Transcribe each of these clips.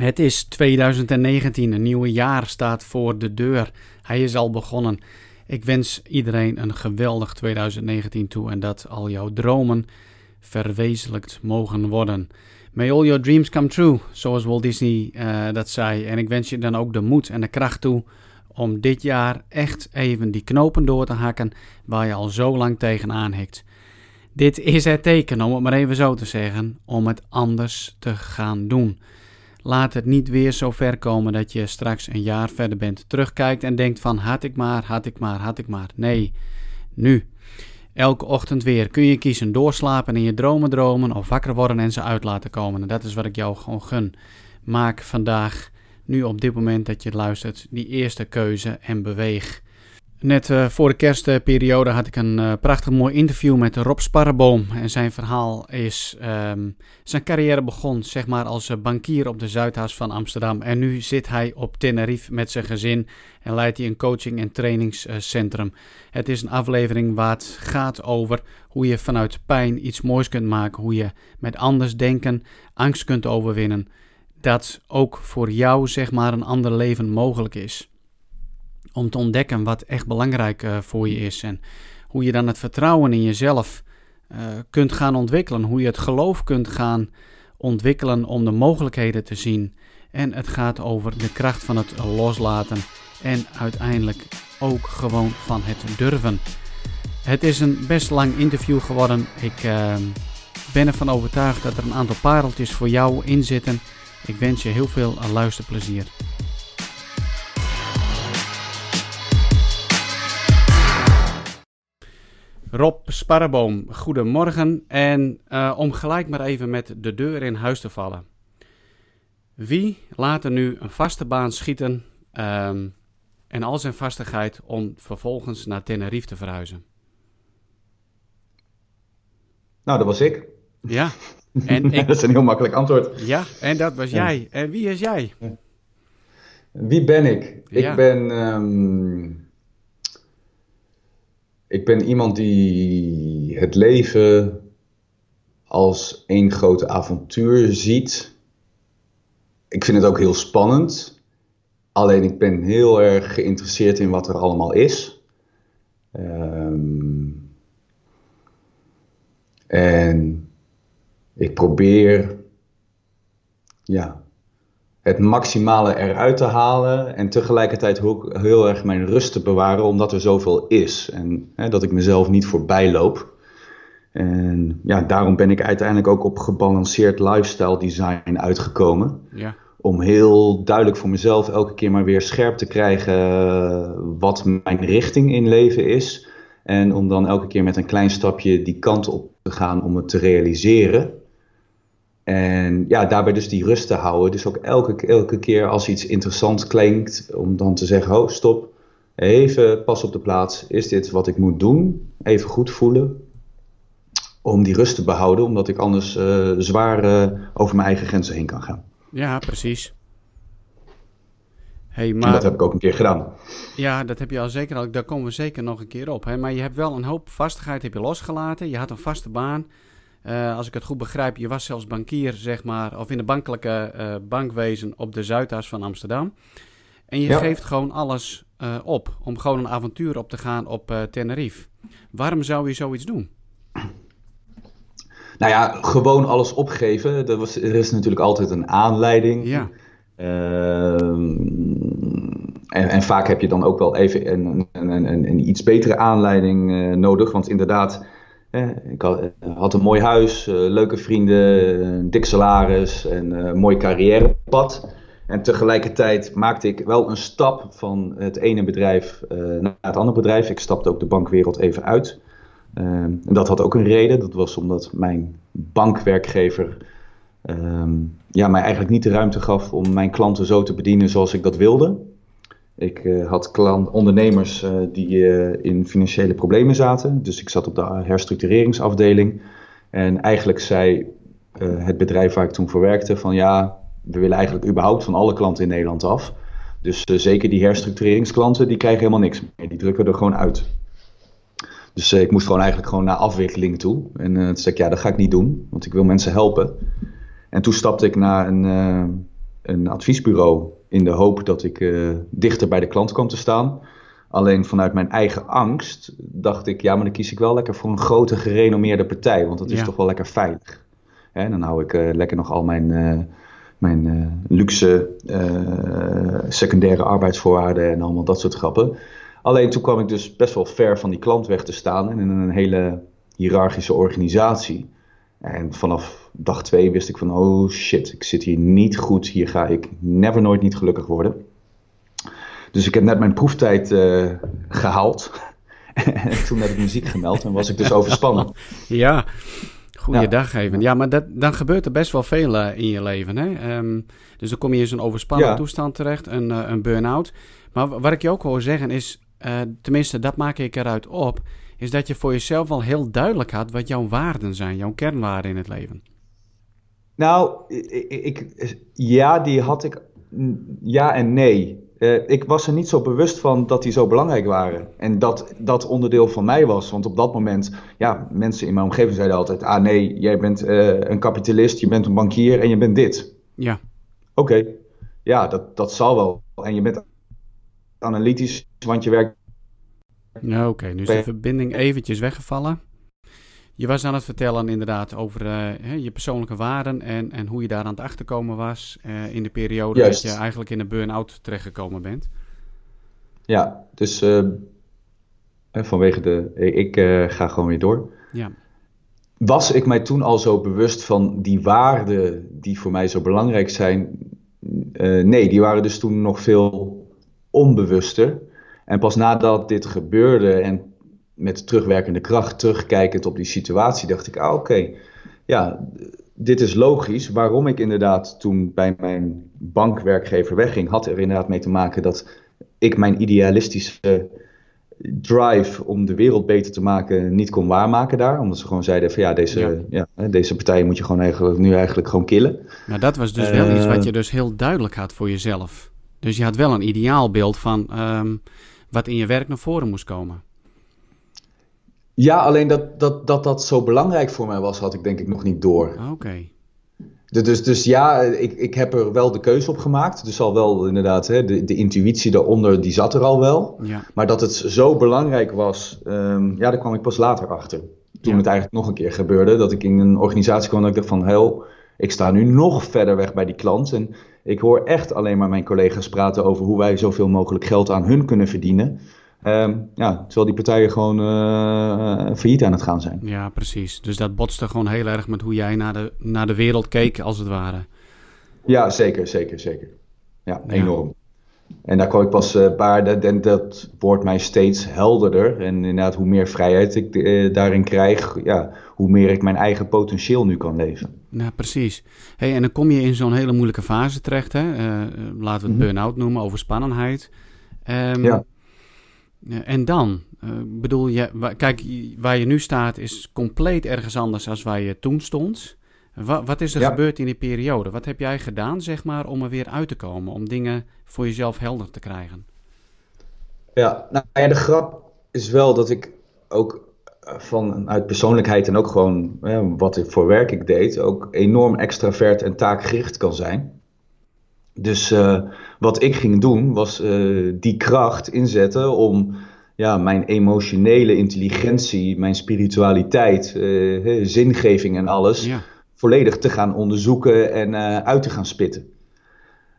Het is 2019, een nieuwe jaar staat voor de deur. Hij is al begonnen. Ik wens iedereen een geweldig 2019 toe en dat al jouw dromen verwezenlijkt mogen worden. May all your dreams come true, zoals Walt Disney uh, dat zei. En ik wens je dan ook de moed en de kracht toe om dit jaar echt even die knopen door te hakken waar je al zo lang tegenaan hikt. Dit is het teken, om het maar even zo te zeggen, om het anders te gaan doen. Laat het niet weer zo ver komen dat je straks een jaar verder bent, terugkijkt en denkt van had ik maar, had ik maar, had ik maar. Nee, nu. Elke ochtend weer kun je kiezen doorslapen en je dromen dromen of wakker worden en ze uit laten komen. En dat is wat ik jou gewoon gun. Maak vandaag, nu op dit moment dat je luistert, die eerste keuze en beweeg. Net uh, voor de kerstperiode had ik een uh, prachtig mooi interview met Rob Sparreboom. En zijn verhaal is, um, zijn carrière begon zeg maar als eh, bankier op de Zuidhaas van Amsterdam. En nu zit hij op Tenerife met zijn gezin en leidt hij een coaching- en trainingscentrum. Het is een aflevering waar het gaat over hoe je vanuit pijn iets moois kunt maken. Hoe je met anders denken angst kunt overwinnen. Dat ook voor jou zeg maar een ander leven mogelijk is om te ontdekken wat echt belangrijk uh, voor je is. En hoe je dan het vertrouwen in jezelf uh, kunt gaan ontwikkelen. Hoe je het geloof kunt gaan ontwikkelen om de mogelijkheden te zien. En het gaat over de kracht van het loslaten. En uiteindelijk ook gewoon van het durven. Het is een best lang interview geworden. Ik uh, ben ervan overtuigd dat er een aantal pareltjes voor jou in zitten. Ik wens je heel veel luisterplezier. Rob Sparreboom, goedemorgen. En uh, om gelijk maar even met de deur in huis te vallen. Wie laat er nu een vaste baan schieten um, en al zijn vastigheid om vervolgens naar Tenerife te verhuizen? Nou, dat was ik. Ja. En ik... dat is een heel makkelijk antwoord. Ja, en dat was jij. En wie is jij? Wie ben ik? Ja. Ik ben... Um ik ben iemand die het leven als één grote avontuur ziet. Ik vind het ook heel spannend. Alleen ik ben heel erg geïnteresseerd in wat er allemaal is. Um, en ik probeer ja, het maximale eruit te halen en tegelijkertijd ook heel erg mijn rust te bewaren, omdat er zoveel is en hè, dat ik mezelf niet voorbij loop. En ja, daarom ben ik uiteindelijk ook op gebalanceerd lifestyle design uitgekomen. Ja. Om heel duidelijk voor mezelf elke keer maar weer scherp te krijgen wat mijn richting in leven is. En om dan elke keer met een klein stapje die kant op te gaan om het te realiseren. En ja, daarbij dus die rust te houden. Dus ook elke, elke keer als iets interessant klinkt, om dan te zeggen: oh, stop, even pas op de plaats. Is dit wat ik moet doen? Even goed voelen. Om die rust te behouden, omdat ik anders uh, zwaar uh, over mijn eigen grenzen heen kan gaan. Ja, precies. Hey, maar... En dat heb ik ook een keer gedaan. Ja, dat heb je al zeker al. Daar komen we zeker nog een keer op. Hè? Maar je hebt wel een hoop vastigheid heb je losgelaten. Je had een vaste baan. Uh, als ik het goed begrijp, je was zelfs bankier, zeg maar, of in de bankelijke uh, bankwezen op de Zuidas van Amsterdam. En je ja. geeft gewoon alles uh, op om gewoon een avontuur op te gaan op Tenerife. Waarom zou je zoiets doen? Nou ja, gewoon alles opgeven. Er, was, er is natuurlijk altijd een aanleiding. Ja. Ehm, en, en, vaak heb je dan ook wel even een, een, een, een iets betere aanleiding nodig. Want inderdaad, ik had, een mooi huis, eh, leuke vrienden, dik salaris en een mooi carrièrepad. En tegelijkertijd maakte ik wel een stap van het ene bedrijf eh, naar het andere bedrijf. Ik stapte ook de bankwereld even uit. En dat had ook een reden. Dat was omdat mijn bankwerkgever ehm, ja, mij eigenlijk niet de ruimte gaf om mijn klanten zo te bedienen zoals ik dat wilde. Ik uh, had klant, ondernemers uh, die uh, in financiële problemen zaten. Dus ik zat op de herstructureringsafdeling. En eigenlijk zei het bedrijf waar ik toen voor werkte van ja, we willen eigenlijk überhaupt van alle klanten in Nederland af. Dus zeker die herstructureringsklanten, die krijgen helemaal niks meer. Die drukken er gewoon uit. Dus ik moest gewoon eigenlijk gewoon naar afwikkeling toe. En toen zei ik ja, dat ga ik niet doen, want ik wil mensen helpen. En toen stapte ik naar een, een adviesbureau in de hoop dat ik dichter bij de klant kwam te staan. Alleen vanuit mijn eigen angst dacht ik, ja, maar dan kies ik wel lekker voor een grote gerenommeerde partij, want dat is toch wel lekker veilig. En dan hou ik lekker nog al mijn mijn uh, luxe secundaire arbeidsvoorwaarden en allemaal dat soort grappen. Alleen toen kwam ik dus best wel ver van die klant weg te staan en in een hele hiërarchische organisatie. En vanaf dag twee wist ik van, oh shit, ik zit hier niet goed, hier ga ik never nooit niet gelukkig worden. Dus ik heb net mijn proeftijd uh, gehaald. en toen heb ik muziek gemeld en was ik dus overspannen. Ja, Goeiedag ja. even. Ja, maar dat, dan gebeurt er best wel veel uh, in je leven. Hè? Um, dus dan kom je in zo'n overspannen toestand terecht, een, uh, een burn-out. Maar wat ik je ook hoor zeggen is, tenminste dat maak ik eruit op, is dat je voor jezelf al heel duidelijk had wat jouw waarden zijn, jouw kernwaarden in het leven. Nou, ik, ik, ja, die had ik ja en nee. Uh, ik was er niet zo bewust van dat die zo belangrijk waren. En dat dat onderdeel van mij was. Want op dat moment, ja, mensen in mijn omgeving zeiden altijd: Ah nee, jij bent uh, een kapitalist, je bent een bankier en je bent dit. Ja. Oké, okay. ja, dat, dat zal wel. En je bent analytisch, want je werkt. Ja, oké. Okay. Nu is de verbinding eventjes weggevallen. Je was aan het vertellen inderdaad over uh, je persoonlijke waarden en, en hoe je daar aan het achterkomen was uh, in de periode dat je eigenlijk in een burn-out terechtgekomen bent. Ja, dus uh, vanwege de. Ik ga gewoon weer door. Ja. Was ik mij toen al zo bewust van die waarden die voor mij zo belangrijk zijn? nee, die waren dus toen nog veel onbewuster. En pas nadat dit gebeurde en met terugwerkende kracht terugkijkend op die situatie, dacht ik, ah oké, ja, dit is logisch. Waarom ik inderdaad toen bij mijn bankwerkgever wegging, had er inderdaad mee te maken dat ik mijn idealistische drive om de wereld beter te maken niet kon waarmaken daar. Omdat ze gewoon zeiden van ja, deze, ja. deze partijen moet je gewoon eigenlijk, nu eigenlijk gewoon killen. Nou, dat was dus wel iets wat eh, je dus heel duidelijk had voor jezelf. Dus je had wel een ideaalbeeld van um, wat in je werk naar voren moest komen. Ja, alleen dat, dat, dat dat zo belangrijk voor mij was, had ik denk ik nog niet door. Ah, oké. Dus, dus ja, ik, ik heb er wel de keuze op gemaakt. Dus al wel inderdaad, hè, de, de intuïtie daaronder, die zat er al wel. Ja. Maar dat het zo belangrijk was, um, ja, daar kwam ik pas later achter. Toen het eigenlijk nog een keer gebeurde, dat ik in een organisatie kwam en ik dacht van, hel, ik sta nu nog verder weg bij die klant. En ik hoor echt alleen maar mijn collega's praten over hoe wij zoveel mogelijk geld aan hun kunnen verdienen. Um, ja, terwijl die partijen gewoon uh, failliet aan het gaan zijn. Ja, precies. Dus dat botste gewoon heel erg met hoe jij naar de, naar de wereld keek, als het ware. Ja, zeker, zeker, zeker. Ja, enorm. En daar kwam ik pas uh, paar, en dat wordt mij steeds helderder. En inderdaad, hoe meer vrijheid ik uh, daarin krijg, ja, hoe meer ik mijn eigen potentieel nu kan leven. Ja, precies. Hey, en dan kom je in zo'n hele moeilijke fase terecht, hè? Uh, laten we het mm burn-out noemen, overspannenheid. Um, ja. En dan? Uh, bedoel, je, kijk, waar je nu staat is compleet ergens anders dan waar je toen stond. Wat, wat is er gebeurd in die periode? Wat heb jij gedaan, zeg maar, om er weer uit te komen? Om dingen voor jezelf helder te krijgen? Ja, nou ja, de grap is wel dat ik ook eh, vanuit persoonlijkheid en ook gewoon wat ik voor werk ik deed, ook enorm extravert en taakgericht kan zijn. Dus uh, wat ik ging doen was uh, die kracht inzetten om ja, mijn emotionele intelligentie, mijn spiritualiteit, uh, zingeving en alles ja. volledig te gaan onderzoeken en uit te gaan spitten.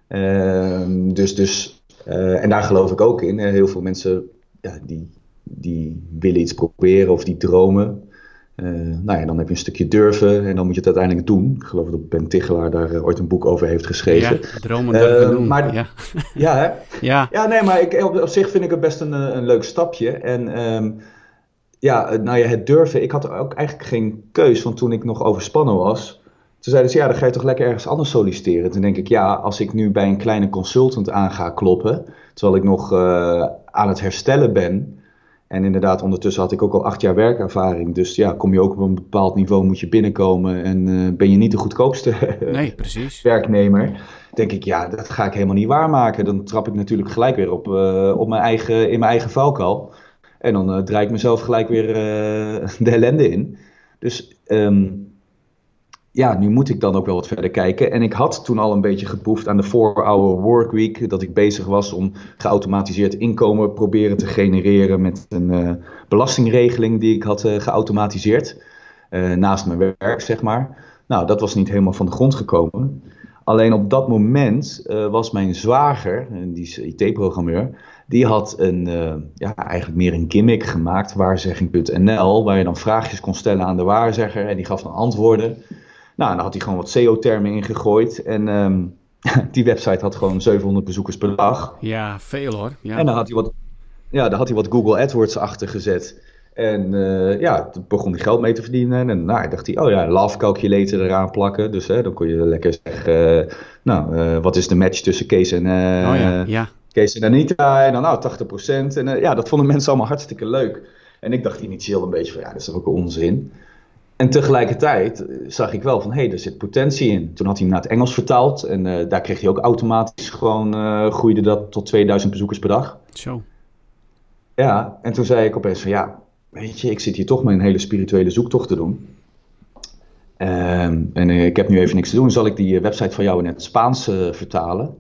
Ehm, dus, dus, en daar geloof ik ook in. Heel veel mensen ja, die, die willen iets proberen of die dromen. Uh, nou ja, dan heb je een stukje durven en dan moet je het uiteindelijk doen. Ik geloof dat Ben Tichelaar daar uh, ooit een boek over heeft geschreven. Ja, dromen durven uh, doen. Maar, ja. ja, hè? Ja. ja, nee, maar ik, op, op, zich vind ik het best een, een leuk stapje. En um, ja, nou ja, het durven. Ik had ook eigenlijk geen keus, want toen ik nog overspannen was... Toen zeiden ze, ja, dan ga je toch lekker ergens anders solliciteren. Toen denk ik, ja, als ik nu bij een kleine consultant aan ga kloppen... terwijl ik nog aan het herstellen ben en inderdaad, ondertussen had ik ook al acht jaar werkervaring. Dus ja, kom je ook op een bepaald niveau, moet je binnenkomen. En uh, ben je niet de goedkoopste nee, precies. werknemer. Denk ik, ja, dat ga ik helemaal niet waarmaken. Dan trap ik natuurlijk gelijk weer op, uh, op mijn eigen, in mijn eigen valkuil. En dan uh, draai ik mezelf gelijk weer de ellende in. Dus um, ja, nu moet ik dan ook wel wat verder kijken. En ik had toen al een beetje geproefd aan de 4-hour workweek. Dat ik bezig was om geautomatiseerd inkomen proberen te genereren met een belastingregeling die ik had geautomatiseerd. naast mijn werk, zeg maar. Nou, dat was niet helemaal van de grond gekomen. Alleen op dat moment was mijn zwager, die is IT-programmeur, die had een, ja, eigenlijk meer een gimmick gemaakt, waarzegging.nl, waar je dan vraagjes kon stellen aan de waarzegger en die gaf dan antwoorden. Nou, dan had hij gewoon wat SEO-termen ingegooid en um, die website had gewoon 700 bezoekers per dag. Ja, veel hoor. Ja. En dan had hij wat, ja, dan had hij wat Google AdWords achter gezet. En uh, ja, toen begon hij geld mee te verdienen. En nou, dacht hij, oh ja, love calculator eraan plakken. Dus hè, dan kon je lekker zeggen, uh, nou, uh, wat is de match tussen Kees en, oh, ja. Ja. Kees en Anita. En dan nou 80%. En ja, dat vonden mensen allemaal hartstikke leuk. En ik dacht initieel een beetje van ja, dat is toch ook onzin. En tegelijkertijd zag ik wel van hé, hey, er zit potentie in. Toen had hij hem naar het Engels vertaald. En uh, daar kreeg hij ook automatisch gewoon, uh, groeide dat tot 2000 bezoekers per dag. Zo. Ja, en toen zei ik opeens van ja, weet je, ik zit hier toch met een hele spirituele zoektocht te doen. Um, en ik heb nu even niks te doen. Zal ik die website van jou in het Spaans vertalen?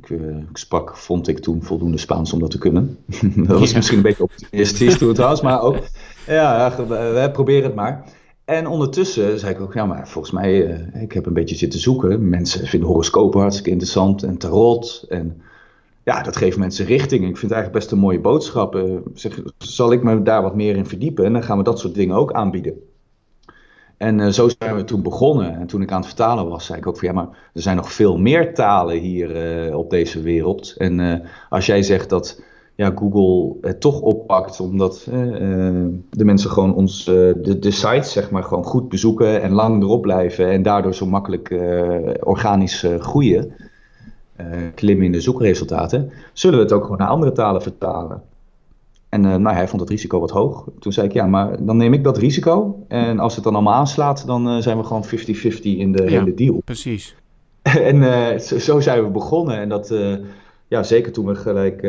Ik, ik, sprak, vond ik toen voldoende Spaans om dat te kunnen. dat was misschien een beetje optimistisch toen trouwens, maar ook, ja, we proberen het maar. En ondertussen zei ik ook, ja, maar volgens mij, uh, ik heb een beetje zitten zoeken. Mensen vinden horoscopen hartstikke interessant en tarot. En ja, dat geeft mensen richting. Ik vind het eigenlijk best een mooie boodschap. Uh, zeg, zal ik me daar wat meer in verdiepen? En dan gaan we dat soort dingen ook aanbieden. En uh, zo zijn we toen begonnen. En toen ik aan het vertalen was, zei ik ook van ja, maar er zijn nog veel meer talen hier op deze wereld. En als jij zegt dat ja, Google het toch oppakt, omdat de mensen gewoon ons, de, de sites zeg maar gewoon goed bezoeken en lang erop blijven en daardoor zo makkelijk organisch groeien, klimmen in de zoekresultaten, zullen we het ook gewoon naar andere talen vertalen. En uh, nou, hij vond het risico wat hoog. Toen zei ik, ja, maar dan neem ik dat risico. En als het dan allemaal aanslaat, dan uh, zijn we gewoon 50-50 in de ja, hele deal. Precies. en uh, zo, zo, zijn we begonnen. En dat, ja, zeker toen we gelijk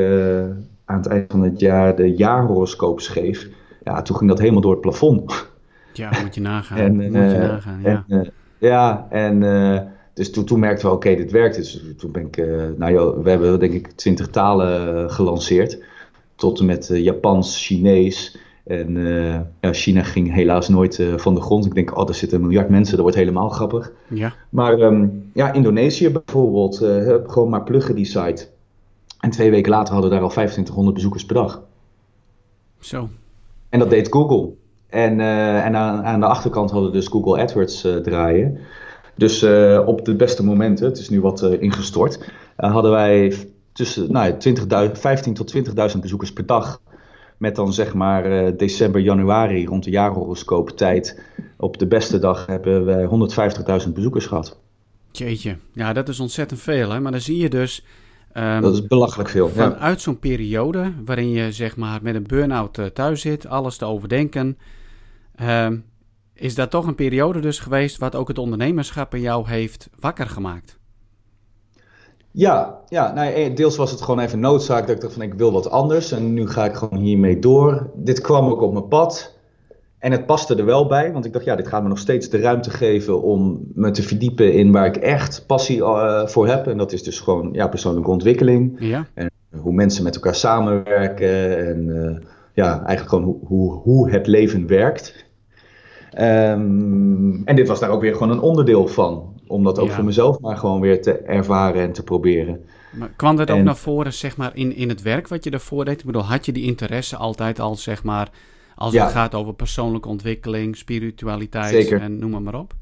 aan het eind van het jaar de jaarhoroscoop schreef. Ja, toen ging dat helemaal door het plafond. ja, moet je nagaan. en, moet je nagaan, ja. En, ja, en dus toen, toen merkten we, oké, dit werkt. Dus toen ben ik, nou joh, we hebben denk ik twintig talen gelanceerd tot en met Japans, Chinees. En uh, ja, China ging helaas nooit uh, van de grond. Ik denk, oh, er zitten een miljard mensen, dat wordt helemaal grappig. Ja. Maar um, ja, Indonesië bijvoorbeeld, uh, gewoon maar pluggen die site. En twee weken later hadden we daar al 2500 bezoekers per dag. Zo. En dat deed Google. En, en aan, aan, de achterkant hadden we dus Google AdWords draaien. Dus op de beste momenten, het is nu wat ingestort, hadden wij tussen nou, 15 tot 20.000 bezoekers per dag. Met dan zeg maar december, januari rond de jaarhoroscoop tijd. Op de beste dag hebben we 150.000 bezoekers gehad. Jeetje, ja dat is ontzettend veel hè. Maar dan zie je dus... Um, dat is belachelijk veel. Vanuit ja. zo'n periode waarin je zeg maar met een burn-out uh, thuis zit, alles te overdenken. Um, is dat toch een periode dus geweest wat ook het ondernemerschap in jou heeft wakker gemaakt? Ja, ja nou, eh, deels was het gewoon even noodzaak dat ik dacht van ik wil wat anders en nu ga ik gewoon hiermee door. Dit kwam ook op mijn pad en het paste er wel bij, want ik dacht ja, dit gaat me nog steeds de ruimte geven om me te verdiepen in waar ik echt passie uh, voor heb. En dat is dus gewoon ja, persoonlijke ontwikkeling ja. en hoe mensen met elkaar samenwerken en uh, ja, eigenlijk gewoon hoe, hoe, hoe het leven werkt. Um, en dit was daar ook weer gewoon een onderdeel van om dat ook ja. voor mezelf maar gewoon weer te ervaren en te proberen. Maar kwam dat ook naar voren, zeg maar, in, in het werk wat je daarvoor deed? Ik bedoel, had je die interesse altijd al, zeg maar, als ja. het gaat over persoonlijke ontwikkeling, spiritualiteit Zeker. en noem maar, maar op?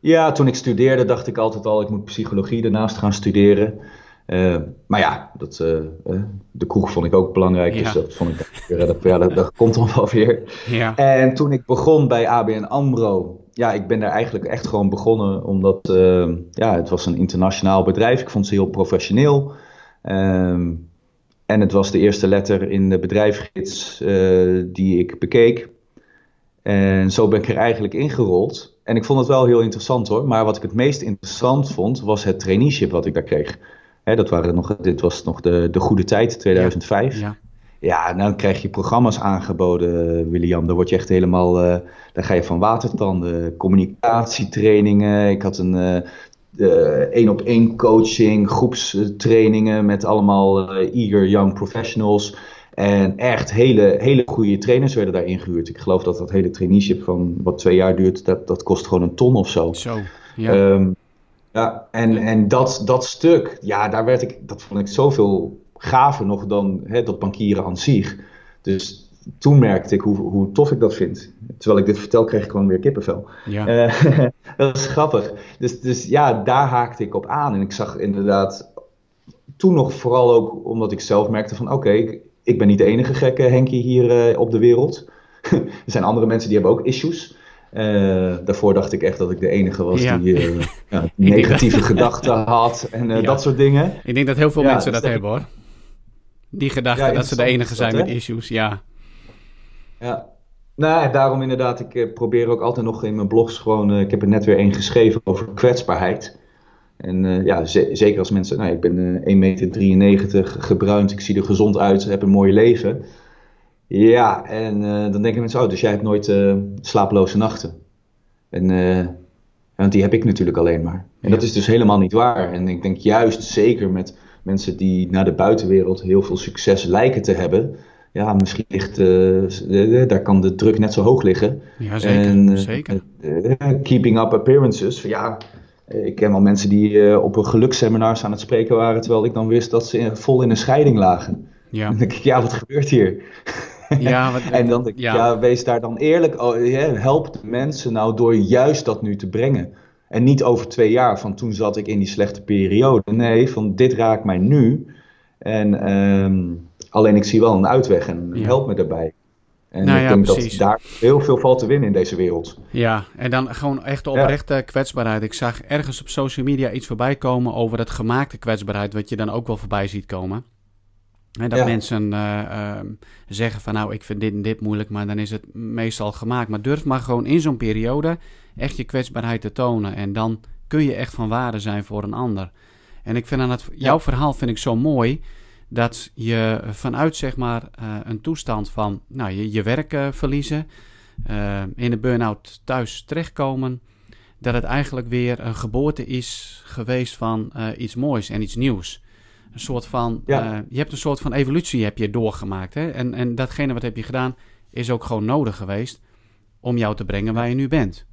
Ja, toen ik studeerde dacht ik altijd al, ik moet psychologie daarnaast gaan studeren. Uh, maar ja, dat, uh, uh, de kroeg vond ik ook belangrijk, ja. dus dat vond ik, ja, dat, ja, dat, dat komt dan wel weer. Ja. En toen ik begon bij ABN AMRO, ja, ik ben daar eigenlijk echt gewoon begonnen omdat ja, het was een internationaal bedrijf. Ik vond ze heel professioneel. Um, en het was de eerste letter in de bedrijfsgids uh, die ik bekeek. En zo ben ik er eigenlijk ingerold. En ik vond het wel heel interessant hoor. Maar wat ik het meest interessant vond, was het traineeship wat ik daar kreeg. Hè, dat waren nog, dit was nog de, de goede tijd, 2005. Ja. Ja, dan krijg je programma's aangeboden, William. Daar word je echt helemaal, uh, daar ga je van watertanden, communicatietrainingen. Ik had een één op één coaching, groepstrainingen met allemaal eager young professionals. En echt hele, hele goede trainers werden daar ingehuurd. Ik geloof dat dat hele traineeship van wat twee jaar duurt, dat, dat kost gewoon een ton of zo. Zo, ja. Um, ja, en, en dat, dat stuk, ja, daar werd ik, dat vond ik zoveel gaver nog dan hè, dat bankieren aan zich. Dus toen merkte ik hoe, hoe tof ik dat vind. Terwijl ik dit vertel, kreeg ik gewoon weer kippenvel. Ja. Uh, dat is grappig. Dus, dus ja, daar haakte ik op aan. En ik zag inderdaad toen nog vooral ook omdat ik zelf merkte van oké, ik ben niet de enige gekke Henkie hier uh, op de wereld. er zijn andere mensen die hebben ook issues. Uh, daarvoor dacht ik echt dat ik de enige was die uh, ja, negatieve gedachten had en ja. dat soort dingen. Ik denk dat heel veel mensen dat, hebben hoor. Die gedachte dat ze de enige zijn met issues, ja. Ja, nou, daarom inderdaad, ik probeer ook altijd nog in mijn blogs gewoon, ik heb er net weer één geschreven over kwetsbaarheid. En uh, ja, zeker als mensen, nou, ik ben uh, 1,93 meter, gebruind, ik zie er gezond uit, heb een mooi leven. Ja, en uh, dan denken mensen, oh, dus jij hebt nooit slapeloze nachten. En want die heb ik natuurlijk alleen maar. En dat is dus helemaal niet waar. En ik denk juist zeker met mensen die naar de buitenwereld heel veel succes lijken te hebben. Ja, misschien ligt, daar kan de druk net zo hoog liggen. Ja, zeker. En, zeker. keeping up appearances. Ja, ik ken wel mensen die op een geluksseminars aan het spreken waren, terwijl ik dan wist dat ze vol in een scheiding lagen. Ja. Dan denk ik, ja, wat gebeurt hier? Ja, wat, en dan denk ik, ja. wees daar dan eerlijk. Oh, help de mensen nou door juist dat nu te brengen. En niet over twee jaar, van toen zat ik in die slechte periode. Nee, van dit raakt mij nu. En um, alleen ik zie wel een uitweg en help me daarbij. En nou ik denk dat daar heel veel valt te winnen in deze wereld. Ja, en dan gewoon echt de oprechte kwetsbaarheid. Ik zag ergens op social media iets voorbij komen over dat gemaakte kwetsbaarheid, wat je dan ook wel voorbij ziet komen. En dat mensen uh, uh, zeggen van nou, ik vind dit en dit moeilijk, maar dan is het meestal gemaakt. Maar durf maar gewoon in zo'n periode echt je kwetsbaarheid te tonen. En dan kun je echt van waarde zijn voor een ander. En ik vind aan het, jouw verhaal vind ik zo mooi dat je vanuit zeg maar uh, een toestand van nou, je, je werk uh, verliezen, uh, in de burn-out thuis terechtkomen, dat het eigenlijk weer een geboorte is geweest van iets moois en iets nieuws. Een soort van, ja. je hebt een soort van evolutie heb je doorgemaakt. Hè? En, en datgene wat heb je gedaan is ook gewoon nodig geweest om jou te brengen waar je nu bent.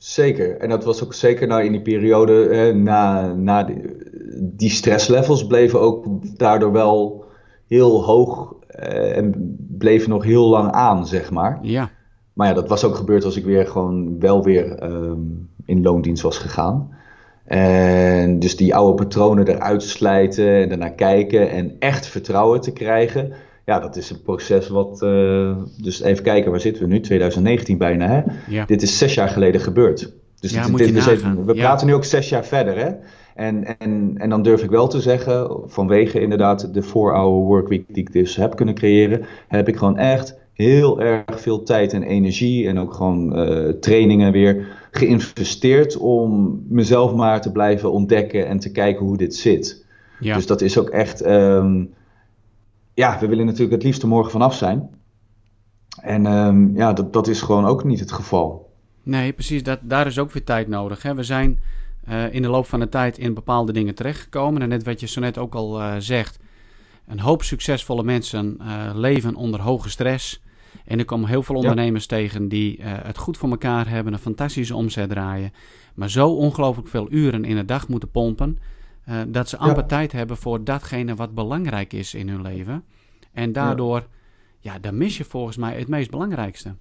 Zeker. En dat was ook zeker nou in die periode na, na die stresslevels bleven ook daardoor wel heel hoog uh, en bleven nog heel lang aan, zeg maar. Ja. Maar ja, dat was ook gebeurd als ik weer gewoon wel weer um, in loondienst was gegaan. En dus die oude patronen eruit slijten en daarna kijken en echt vertrouwen te krijgen. Ja, dat is een proces wat. Uh, dus even kijken, waar zitten we nu? 2019 bijna, hè? Ja. Dit is zes jaar geleden gebeurd. Dus ja, dit, dit is even, we praten nu ook zes jaar verder, hè? En, en, en dan durf ik wel te zeggen, vanwege inderdaad de 4-hour workweek die ik dus heb kunnen creëren, heb ik gewoon echt heel erg veel tijd en energie en ook gewoon uh, trainingen weer geïnvesteerd om mezelf maar te blijven ontdekken en te kijken hoe dit zit. Ja. Dus dat is ook echt, um, ja, we willen natuurlijk het liefst er morgen vanaf zijn. En um, ja, dat, dat is gewoon ook niet het geval. Nee, precies. Dat, daar is ook weer tijd nodig. Hè? We zijn uh, in de loop van de tijd in bepaalde dingen terechtgekomen. En net wat je zo net ook al uh, zegt, een hoop succesvolle mensen uh, leven onder hoge stress. En er komen heel veel ondernemers ja. tegen die het goed voor elkaar hebben, een fantastische omzet draaien, maar zo ongelooflijk veel uren in de dag moeten pompen, dat ze amper ja. tijd hebben voor datgene wat belangrijk is in hun leven. En daardoor, ja. ja, dan mis je volgens mij het meest belangrijkste.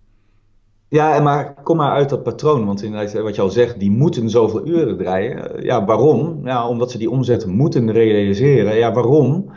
Ja, maar kom maar uit dat patroon. Want inderdaad, wat je al zegt, die moeten zoveel uren draaien. Ja, waarom? Ja, omdat ze die omzet moeten realiseren. Ja, waarom?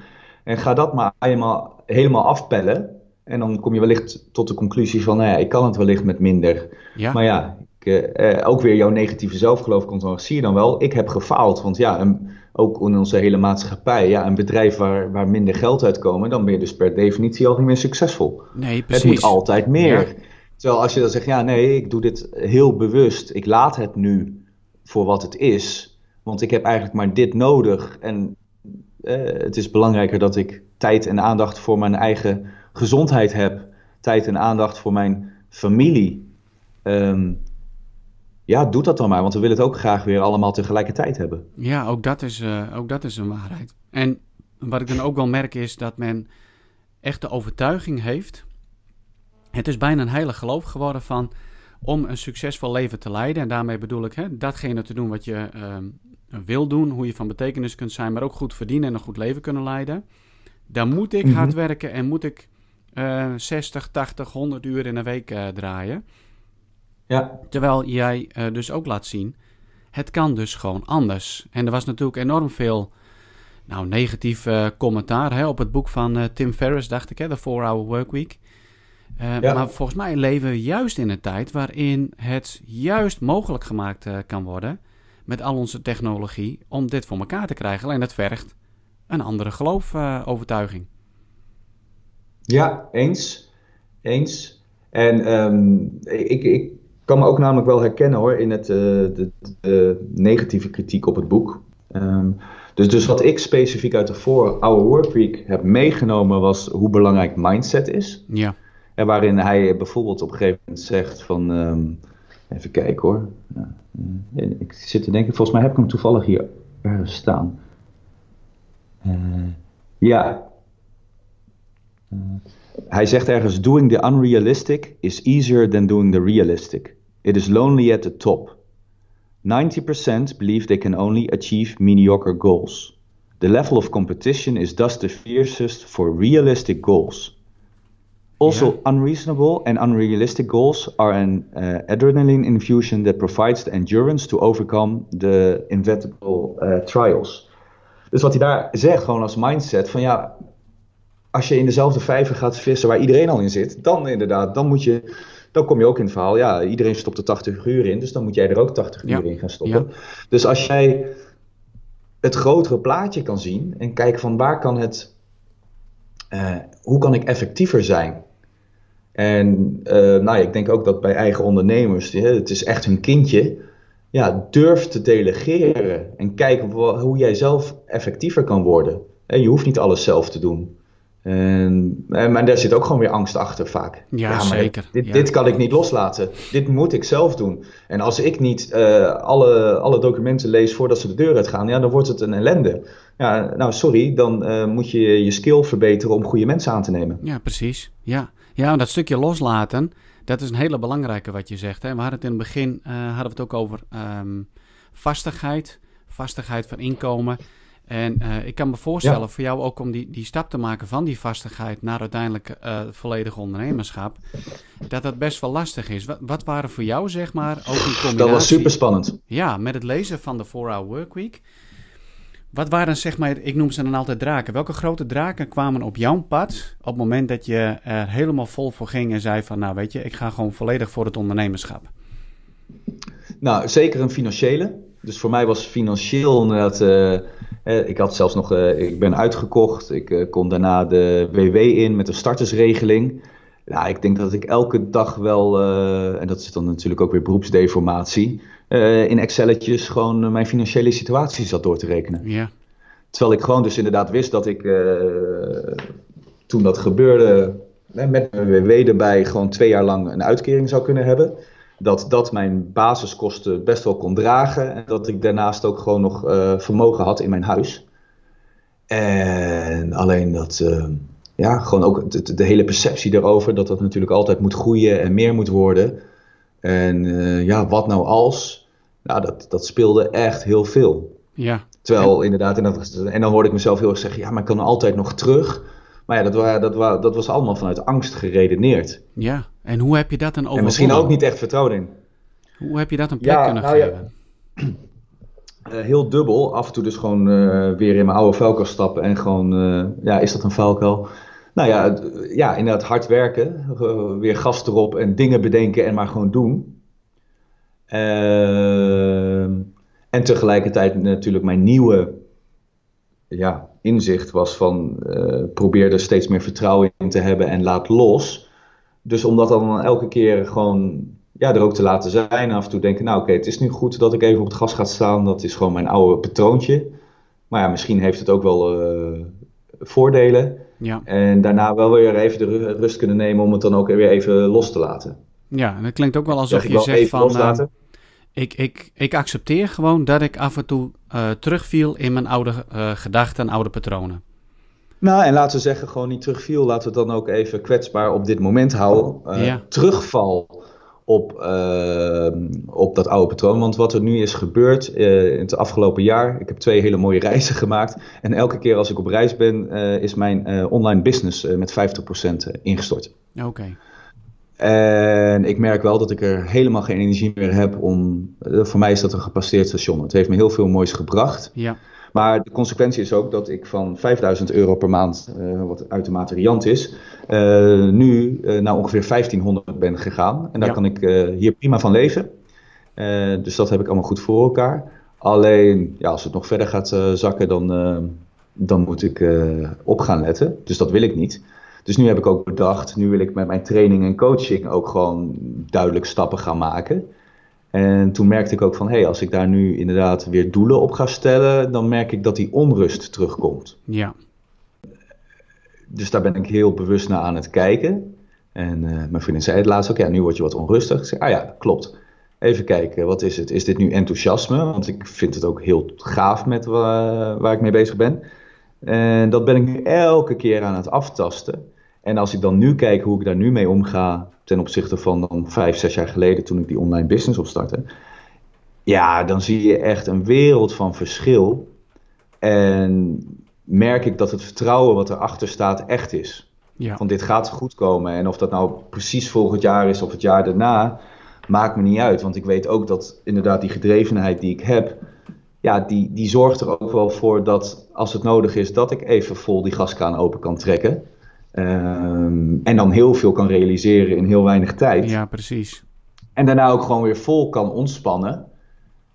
En ga dat maar helemaal, helemaal afpellen. En dan kom je wellicht tot de conclusie van, nou ja, ik kan het wellicht met minder. Ja. Maar ja, ik, eh, ook weer jouw negatieve zelfgeloof komt dan. Zie je dan wel, ik heb gefaald. Want ja, een, ook in onze hele maatschappij, ja, een bedrijf waar, waar minder geld uitkomen, dan ben je dus per definitie al niet meer succesvol. Nee, precies. Het moet altijd meer. Ja. Terwijl als je dan zegt, ja nee, ik doe dit heel bewust. Ik laat het nu voor wat het is. Want ik heb eigenlijk maar dit nodig. En het is belangrijker dat ik tijd en aandacht voor mijn eigen gezondheid heb. Tijd en aandacht voor mijn familie. Um, ja, doe dat dan maar, want we willen het ook graag weer allemaal tegelijkertijd hebben. Ja, ook dat is, uh, ook dat is een waarheid. En wat ik dan ook wel merk is dat men echt de overtuiging heeft. Het is bijna een heilig geloof geworden van om een succesvol leven te leiden. En daarmee bedoel ik hè, datgene te doen wat je uh, wil doen, hoe je van betekenis kunt zijn, maar ook goed verdienen en een goed leven kunnen leiden. Dan moet ik hard mhm. werken en moet ik uh, 60, 80, 100 uur in een week uh, draaien. Ja. Terwijl jij uh, dus ook laat zien, het kan dus gewoon anders. En er was natuurlijk enorm veel nou, negatief uh, commentaar hè, op het boek van uh, Tim Ferriss, dacht ik, hè, The 4-Hour Workweek. Uh, ja. Maar volgens mij leven we juist in een tijd waarin het juist mogelijk gemaakt kan worden met al onze technologie om dit voor elkaar te krijgen. Alleen het vergt een andere geloofovertuiging. ja, eens. Eens. En um, ik, ik kan me ook namelijk wel herkennen hoor in het, uh, de, de, negatieve kritiek op het boek. Um, dus, dus wat ik specifiek uit de voor Our Workweek heb meegenomen was hoe belangrijk mindset is. Ja. En waarin hij bijvoorbeeld op een gegeven moment zegt van, um, even kijken hoor. Ja, uh, ik zit te denken, volgens mij heb ik hem toevallig hier ergens staan. Uh, ja. Hij zegt ergens: Doing the unrealistic is easier than doing the realistic. It is lonely at the top. 90% believe they can only achieve mediocre goals. The level of competition is thus the fiercest for realistic goals. Also, yeah. unreasonable and unrealistic goals are an uh, adrenaline infusion that provides the endurance to overcome the inevitable uh, trials. Dus wat hij daar zegt, gewoon als mindset, van ja, als je in dezelfde vijver gaat vissen waar iedereen al in zit, dan inderdaad, dan moet je, dan kom je ook in het verhaal, ja, iedereen stopt er 80 uur in, dus dan moet jij er ook 80 uur in gaan stoppen. Dus als jij het grotere plaatje kan zien en kijken van waar kan het, uh, hoe kan ik effectiever zijn? En uh, nou ja, ik denk ook dat bij eigen ondernemers, het is echt hun kindje, ja, durf te delegeren en kijken hoe jij zelf effectiever kan worden. Je hoeft niet alles zelf te doen. En, maar daar zit ook gewoon weer angst achter vaak. Ja, zeker. Dit, dit, kan ik niet loslaten. Dit moet ik zelf doen. En als ik niet uh, alle, alle documenten lees voordat ze de deur uitgaan, ja, dan wordt het een ellende. Ja, nou, sorry, dan uh, moet je je skill verbeteren om goede mensen aan te nemen. Ja, precies. Ja, ja dat stukje loslaten, dat is een hele belangrijke wat je zegt. Hè. We hadden het in het begin uh, hadden we het ook over um, vastigheid, vastigheid van inkomen. En uh, ik kan me voorstellen voor jou ook om die, die stap te maken van die vastigheid naar uiteindelijk uh, volledig ondernemerschap, dat dat best wel lastig is. Wat, wat waren voor jou, zeg maar, ook in combinatie... Dat was super spannend. Ja, met het lezen van de 4-Hour Workweek. Wat waren, zeg maar, ik noem ze dan altijd draken. Welke grote draken kwamen op jouw pad op het moment dat je er helemaal vol voor ging en zei van, nou weet je, ik ga gewoon volledig voor het ondernemerschap? Nou, zeker een financiële. Dus voor mij was financieel inderdaad. Uh, ik had zelfs nog. Uh, ik ben uitgekocht. Ik uh, kon daarna de WW in met een startersregeling. Nou, ik denk dat ik elke dag wel. en dat is dan natuurlijk ook weer beroepsdeformatie. in Excelletjes gewoon mijn financiële situatie zat door te rekenen. Ja. Terwijl ik gewoon dus inderdaad wist dat ik. toen dat gebeurde. met mijn WW erbij. gewoon twee jaar lang een uitkering zou kunnen hebben dat dat mijn basiskosten best wel kon dragen. En dat ik daarnaast ook gewoon nog uh, vermogen had in mijn huis. En alleen dat, uh, ja, gewoon ook de, de, hele perceptie erover dat dat natuurlijk altijd moet groeien en meer moet worden. En uh, ja, wat nou als? Nou, dat, dat speelde echt heel veel. Ja. Terwijl inderdaad, en, dat, en dan hoorde ik mezelf heel erg zeggen, ja, maar ik kan altijd nog terug. Maar ja, dat, dat, dat was allemaal vanuit angst geredeneerd. Ja, en hoe heb je dat dan overwonnen? En misschien ook niet echt vertrouwen in. Hoe heb je dat een plek kunnen nou geven? Ja, uh, heel dubbel. Af en toe dus gewoon uh, weer in mijn oude vuilkast stappen en gewoon, uh, ja, is dat een vuilkuil? Nou ja, ja, inderdaad hard werken. weer gas erop en dingen bedenken en maar gewoon doen. Ehm, en tegelijkertijd natuurlijk mijn nieuwe ja, inzicht was van probeer er steeds meer vertrouwen in te hebben en laat los. Dus om dat dan elke keer gewoon ja, er ook te laten zijn. Af en toe denken, nou oké, het is nu goed dat ik even op het gas ga staan. Dat is gewoon mijn oude patroontje. Maar ja, misschien heeft het ook wel voordelen. Ja. En daarna wel weer even de rust kunnen nemen om het dan ook weer even los te laten. Ja, en dat klinkt ook wel alsof je zegt van... Uh, ik, ik, ik accepteer gewoon dat ik af en toe uh, terugviel in mijn oude uh, gedachten en oude patronen. Nou, en laten we zeggen, gewoon niet terugviel. Laten we het dan ook even kwetsbaar op dit moment houden. Ja. Terugval op, op dat oude patroon. Want wat er nu is gebeurd in het afgelopen jaar. Ik heb twee hele mooie reizen gemaakt. En elke keer als ik op reis ben, is mijn online business met 50% ingestort. Oké. En ik merk wel dat ik er helemaal geen energie meer heb om. Eh, voor mij is dat een gepasseerd station. Het heeft me heel veel moois gebracht. Ja. Maar de consequentie is ook dat ik van 5000 euro per maand, uh, wat uitermate riant is, uh, nu uh, naar ongeveer 1500 ben gegaan. En daar kan ik hier prima van leven. dus dat heb ik allemaal goed voor elkaar. Alleen, ja, als het nog verder gaat zakken, dan, dan moet ik op gaan letten. Dus dat wil ik niet. Dus nu heb ik ook bedacht, nu wil ik met mijn training en coaching ook gewoon duidelijk stappen gaan maken. En toen merkte ik ook van, hé, hey, als ik daar nu inderdaad weer doelen op ga stellen, dan merk ik dat die onrust terugkomt. Ja. Dus daar ben ik heel bewust naar aan het kijken. En uh, mijn vriendin zei het laatst ook, ja, nu word je wat onrustig. Ik zei, ah ja, klopt. Even kijken, wat is het? Is dit nu enthousiasme? Want ik vind het ook heel gaaf met waar ik mee bezig ben. En dat ben ik nu elke keer aan het aftasten. En als ik dan nu kijk hoe ik daar nu mee omga ten opzichte van dan vijf, zes jaar geleden toen ik die online business opstartte. Ja, dan zie je echt een wereld van verschil. En merk ik dat het vertrouwen wat erachter staat echt is. Ja. Van dit gaat goed komen. En of dat nou precies volgend jaar is of het jaar daarna, maakt me niet uit. Want ik weet ook dat inderdaad die gedrevenheid die ik heb, ja, die, die zorgt er ook wel voor dat als het nodig is, dat ik even vol die gaskraan open kan trekken. Um, en dan heel veel kan realiseren in heel weinig tijd. Ja, precies. En daarna ook gewoon weer vol kan ontspannen.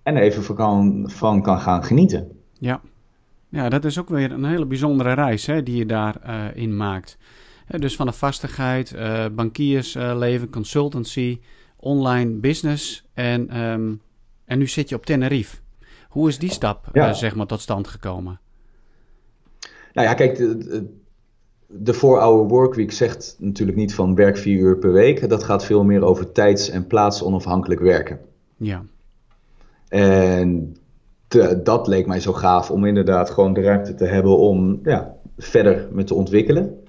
En even van kan, van kan gaan genieten. Ja. ja, dat is ook weer een hele bijzondere reis hè, die je daarin uh, in maakt. dus van de vastigheid, uh, bankiersleven, consultancy, online business. En, um, en nu zit je op Tenerife. Hoe is die stap ja. zeg maar, tot stand gekomen? Nou ja, kijk, de, de 4-hour workweek zegt natuurlijk niet van werk vier uur per week. Dat gaat veel meer over tijds- en plaatsonafhankelijk werken. Ja. En dat leek mij zo gaaf om inderdaad gewoon de ruimte te hebben om ja, verder me te ontwikkelen.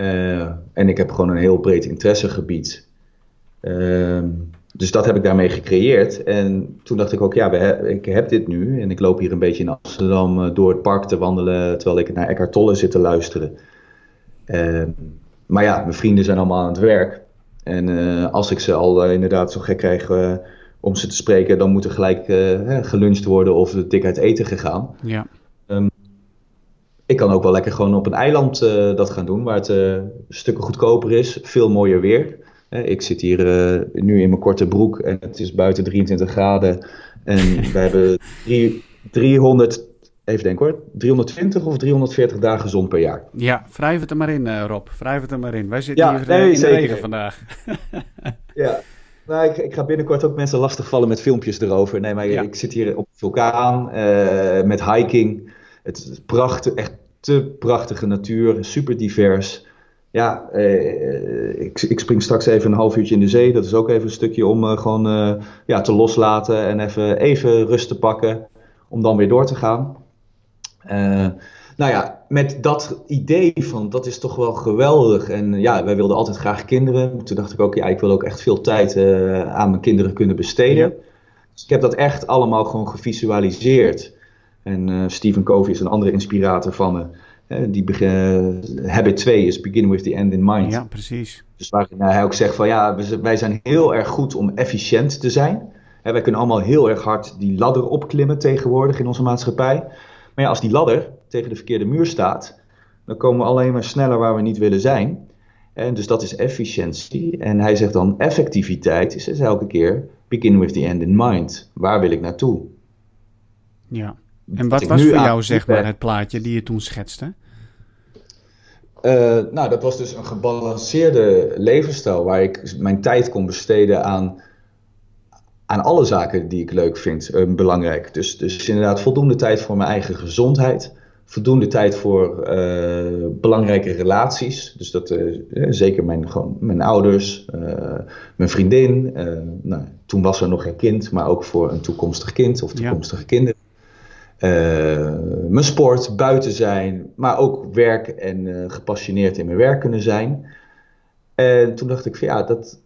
Uh, en ik heb gewoon een heel breed interessegebied. Uh, dus dat heb ik daarmee gecreëerd. En toen dacht ik ook, ja, we ik heb dit nu. En ik loop hier een beetje in Amsterdam uh, door het park te wandelen. Terwijl ik naar Eckhart Tolle zit te luisteren. Ehm, maar ja, mijn vrienden zijn allemaal aan het werk. En eh, als ik ze al eh, inderdaad zo gek krijg eh, om ze te spreken, dan moet er gelijk geluncht worden of dik uit eten gegaan. Ja. Um, ik kan ook wel lekker gewoon op een eiland dat gaan doen, waar het stukken goedkoper is, veel mooier weer. ik zit hier nu in mijn korte broek en het is buiten 23 graden. En we hebben 300 even denken hoor, 320 of 340 dagen zon per jaar. Ja, wrijf het er maar in uh, Rob, wrijf het er maar in. Wij zitten hier nee, in de regen vandaag. ja, nou, ik, ik, ga binnenkort ook mensen lastigvallen met filmpjes erover. Nee, maar ik zit hier op vulkaan uh, met hiking. Het is prachtig, echt te prachtige natuur, super divers. Ja, uh, ik, ik, spring straks even een half uurtje in de zee. Dat is ook even een stukje om gewoon ja, te loslaten en even, even rust te pakken. Om dan weer door te gaan. Uh, nou ja, met dat idee van dat is toch wel geweldig. En ja, wij wilden altijd graag kinderen. Toen dacht ik ook, ja, ik wil ook echt veel tijd uh, aan mijn kinderen kunnen besteden. Dus ik heb dat echt allemaal gewoon gevisualiseerd. En uh, Stephen Covey is een andere inspirator van me. die habit 2 is begin with the end in mind. Ja, precies. Dus waarin hij ook zegt van ja, wij zijn heel erg goed om efficiënt te zijn. wij kunnen allemaal heel erg hard die ladder opklimmen tegenwoordig in onze maatschappij. Maar ja, als die ladder tegen de verkeerde muur staat, dan komen we alleen maar sneller waar we niet willen zijn. En dus dat is efficiëntie. En hij zegt dan effectiviteit is, is elke keer begin with the end in mind. Waar wil ik naartoe? Ja. En wat was voor jou zeg maar het plaatje die je toen schetste? Uh, nou, dat was dus een gebalanceerde levensstijl waar ik mijn tijd kon besteden aan aan alle zaken die ik leuk vind belangrijk. Dus, dus inderdaad voldoende tijd voor mijn eigen gezondheid voldoende tijd voor uh, belangrijke relaties. Dus dat uh, zeker mijn, gewoon mijn ouders, mijn vriendin. nou, toen was er nog geen kind, maar ook voor een toekomstig kind of toekomstige ja. kinderen. mijn sport, buiten zijn, maar ook werk en gepassioneerd in mijn werk kunnen zijn. En toen dacht ik van ja, dat,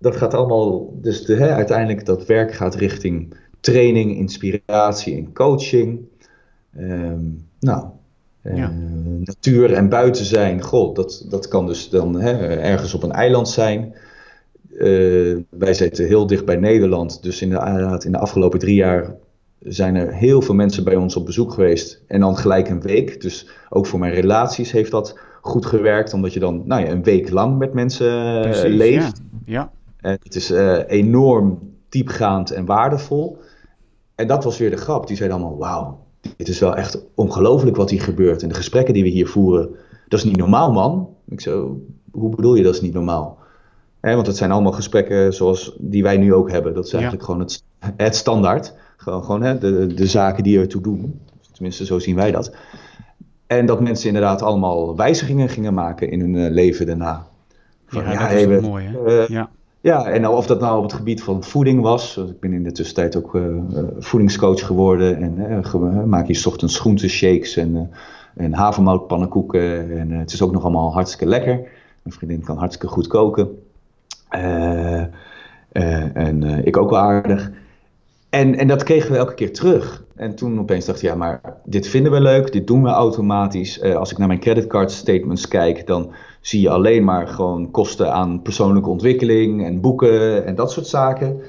dat gaat allemaal. Dus de, hè, uiteindelijk dat werk gaat richting training, inspiratie en coaching. Um, nou, eh, natuur en buiten zijn, god, dat, dat kan dus dan hè, ergens op een eiland zijn. Uh, wij zitten heel dicht bij Nederland, dus in de, in de afgelopen drie jaar zijn er heel veel mensen bij ons op bezoek geweest. En dan gelijk een week. Dus ook voor mijn relaties heeft dat goed gewerkt, omdat je dan nou ja, een week lang met mensen uh, leeft. Ja. ja. Het is uh, enorm diepgaand en waardevol. En dat was weer de grap. Die zeiden allemaal: Wauw, het is wel echt ongelooflijk wat hier gebeurt. En de gesprekken die we hier voeren, dat is niet normaal, man. Ik zo, hoe bedoel je dat is niet normaal? want het zijn allemaal gesprekken zoals die wij nu ook hebben. Dat is eigenlijk gewoon het, het standaard. Gewoon, gewoon hè, de, de zaken die ertoe doen. Tenminste, zo zien wij dat. En dat mensen inderdaad allemaal wijzigingen gingen maken in hun uh, leven daarna. Van, ja, dat is mooi, hè? Uh, ja. Ja, en of dat nou op het gebied van voeding was. Ik ben in de tussentijd ook uh, voedingscoach geworden. En uh, maak je ochtends groenteshakes en, uh, en havermoutpannenkoeken. En het is ook nog allemaal hartstikke lekker. Mijn vriendin kan hartstikke goed koken. en ik ook wel aardig. En, en dat kregen we elke keer terug. En toen opeens dacht ik, ja, maar dit vinden we leuk, dit doen we automatisch. als ik naar mijn creditcard statements kijk, dan zie je alleen maar gewoon kosten aan persoonlijke ontwikkeling en boeken en dat soort zaken.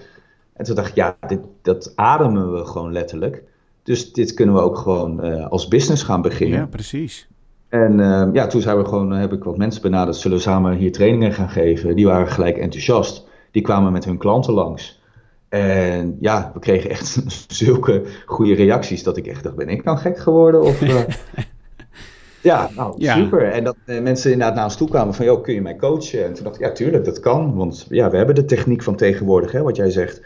En toen dacht ik, ja, dit, dat ademen we gewoon letterlijk. Dus dit kunnen we ook gewoon uh, als business gaan beginnen. Ja, precies. En uh, ja, toen zijn we gewoon, heb ik wat mensen benaderd, zullen we samen hier trainingen gaan geven. Die waren gelijk enthousiast. Die kwamen met hun klanten langs. En ja, we kregen echt zulke goede reacties dat ik echt dacht, ben ik nou gek geworden? Of, uh, Ja, nou, super. En dat uh, mensen inderdaad naar ons toe kwamen van, joh, kun je mij coachen? En toen dacht ik, ja, tuurlijk, dat kan. Want ja, we hebben de techniek van tegenwoordig, hè, wat jij zegt.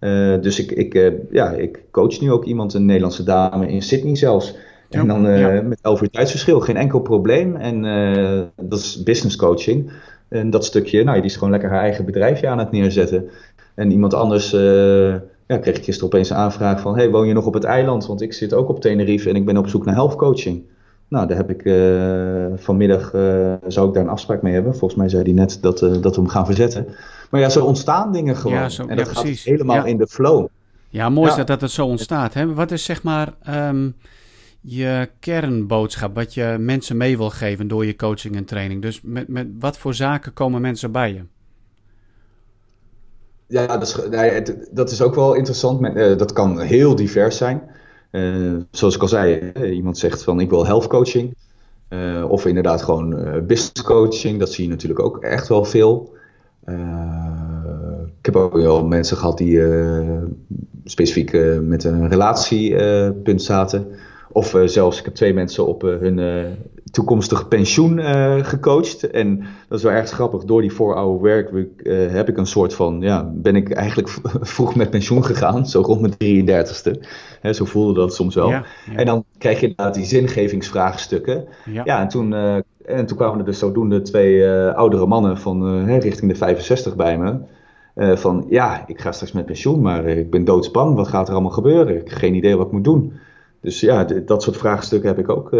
Uh, dus ik, ik, uh, ja, ik coach nu ook iemand, een Nederlandse dame in Sydney zelfs. En dan ja. met elf uur tijdsverschil, geen enkel probleem. En dat is business coaching. En dat stukje, nou, die is gewoon lekker haar eigen bedrijfje aan het neerzetten. En iemand anders, ja, kreeg ik gisteren opeens een aanvraag van, hey, woon je nog op het eiland? Want ik zit ook op Tenerife en ik ben op zoek naar health coaching. Nou, daar heb ik uh, vanmiddag, uh, zou ik daar een afspraak mee hebben. Volgens mij zei hij net dat, uh, dat we hem gaan verzetten. Maar ja, zo ontstaan dingen gewoon. Ja, zo, en dat ja, gaat precies. helemaal ja. in de flow. Ja, mooi is dat, dat het zo ontstaat. Hè? Wat is zeg maar um, je kernboodschap, wat je mensen mee wil geven door je coaching en training? Dus met, met wat voor zaken komen mensen bij je? Ja, dat is, dat is ook wel interessant. dat kan heel divers zijn. Uh, zoals ik al zei, iemand zegt van ik wil health coaching. Uh, of inderdaad gewoon uh, business coaching. Dat zie je natuurlijk ook echt wel veel. ik heb ook wel mensen gehad die specifiek met een relatiepunt zaten. Of zelfs, ik heb twee mensen op hun toekomstig pensioen uh, gecoacht. En dat is wel erg grappig. Door die 4-hour werkweek uh, heb ik een soort van, ja, ben ik eigenlijk vroeg met pensioen gegaan. Zo rond mijn 33ste. Hè, zo voelde dat soms wel. Ja, ja. En dan krijg je inderdaad die zingevingsvraagstukken. Ja, ja en, toen, uh, en toen kwamen er dus zodoende twee oudere mannen van richting de 65 bij me. van ja, ik ga straks met pensioen, maar ik ben doodsbang. Wat gaat er allemaal gebeuren? Ik heb geen idee wat ik moet doen. Dus ja, dat soort vraagstukken heb ik ook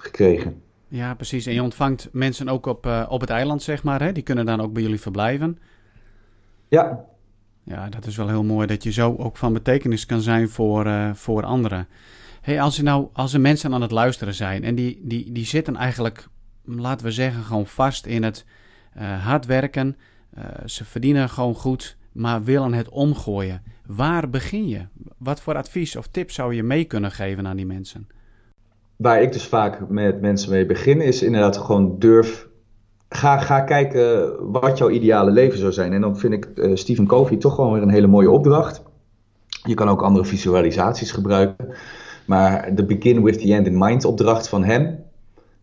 gekregen. Ja, precies. En je ontvangt mensen ook op, uh, op het eiland, zeg maar. Hè? Die kunnen dan ook bij jullie verblijven. Ja. Ja, dat is wel heel mooi dat je zo ook van betekenis kan zijn voor, uh, voor anderen. Hey, als, er nou, als er mensen aan het luisteren zijn en die, die, die zitten eigenlijk, laten we zeggen, gewoon vast in het uh, hard werken. ze verdienen gewoon goed, maar willen het omgooien. Waar begin je? Wat voor advies of tips zou je mee kunnen geven aan die mensen? Waar ik dus vaak met mensen mee begin, is inderdaad gewoon durf. Ga, ga kijken wat jouw ideale leven zou zijn. En dan vind ik uh, Stephen Covey toch gewoon weer een hele mooie opdracht. Je kan ook andere visualisaties gebruiken. Maar de Begin with the End in Mind opdracht van hem.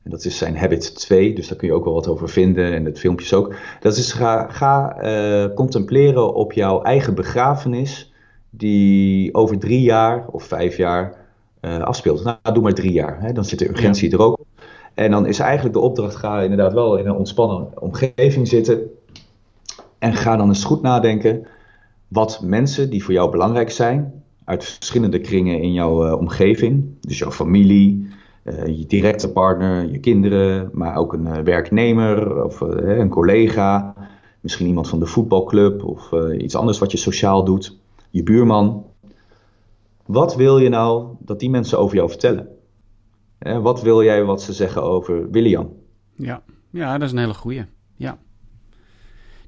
En dat is zijn Habit 2, dus daar kun je ook wel wat over vinden en het filmpjes ook. Dat is ga, ga uh, contempleren op jouw eigen begrafenis, die over drie jaar of vijf jaar afspeelt. Nou, doe maar drie jaar, hè? dan zit de urgentie er ook op. En dan is eigenlijk de opdracht: ga inderdaad wel in een ontspannen omgeving zitten. En ga dan eens goed nadenken wat mensen die voor jou belangrijk zijn, uit verschillende kringen in jouw uh, omgeving, dus jouw familie, uh, je directe partner, je kinderen, maar ook een uh, werknemer of een collega, misschien iemand van de voetbalclub of iets anders wat je sociaal doet, je buurman. Wat wil je nou dat die mensen over jou vertellen? wat wil jij wat ze zeggen over William? Ja, ja dat is een hele goeie. Ja.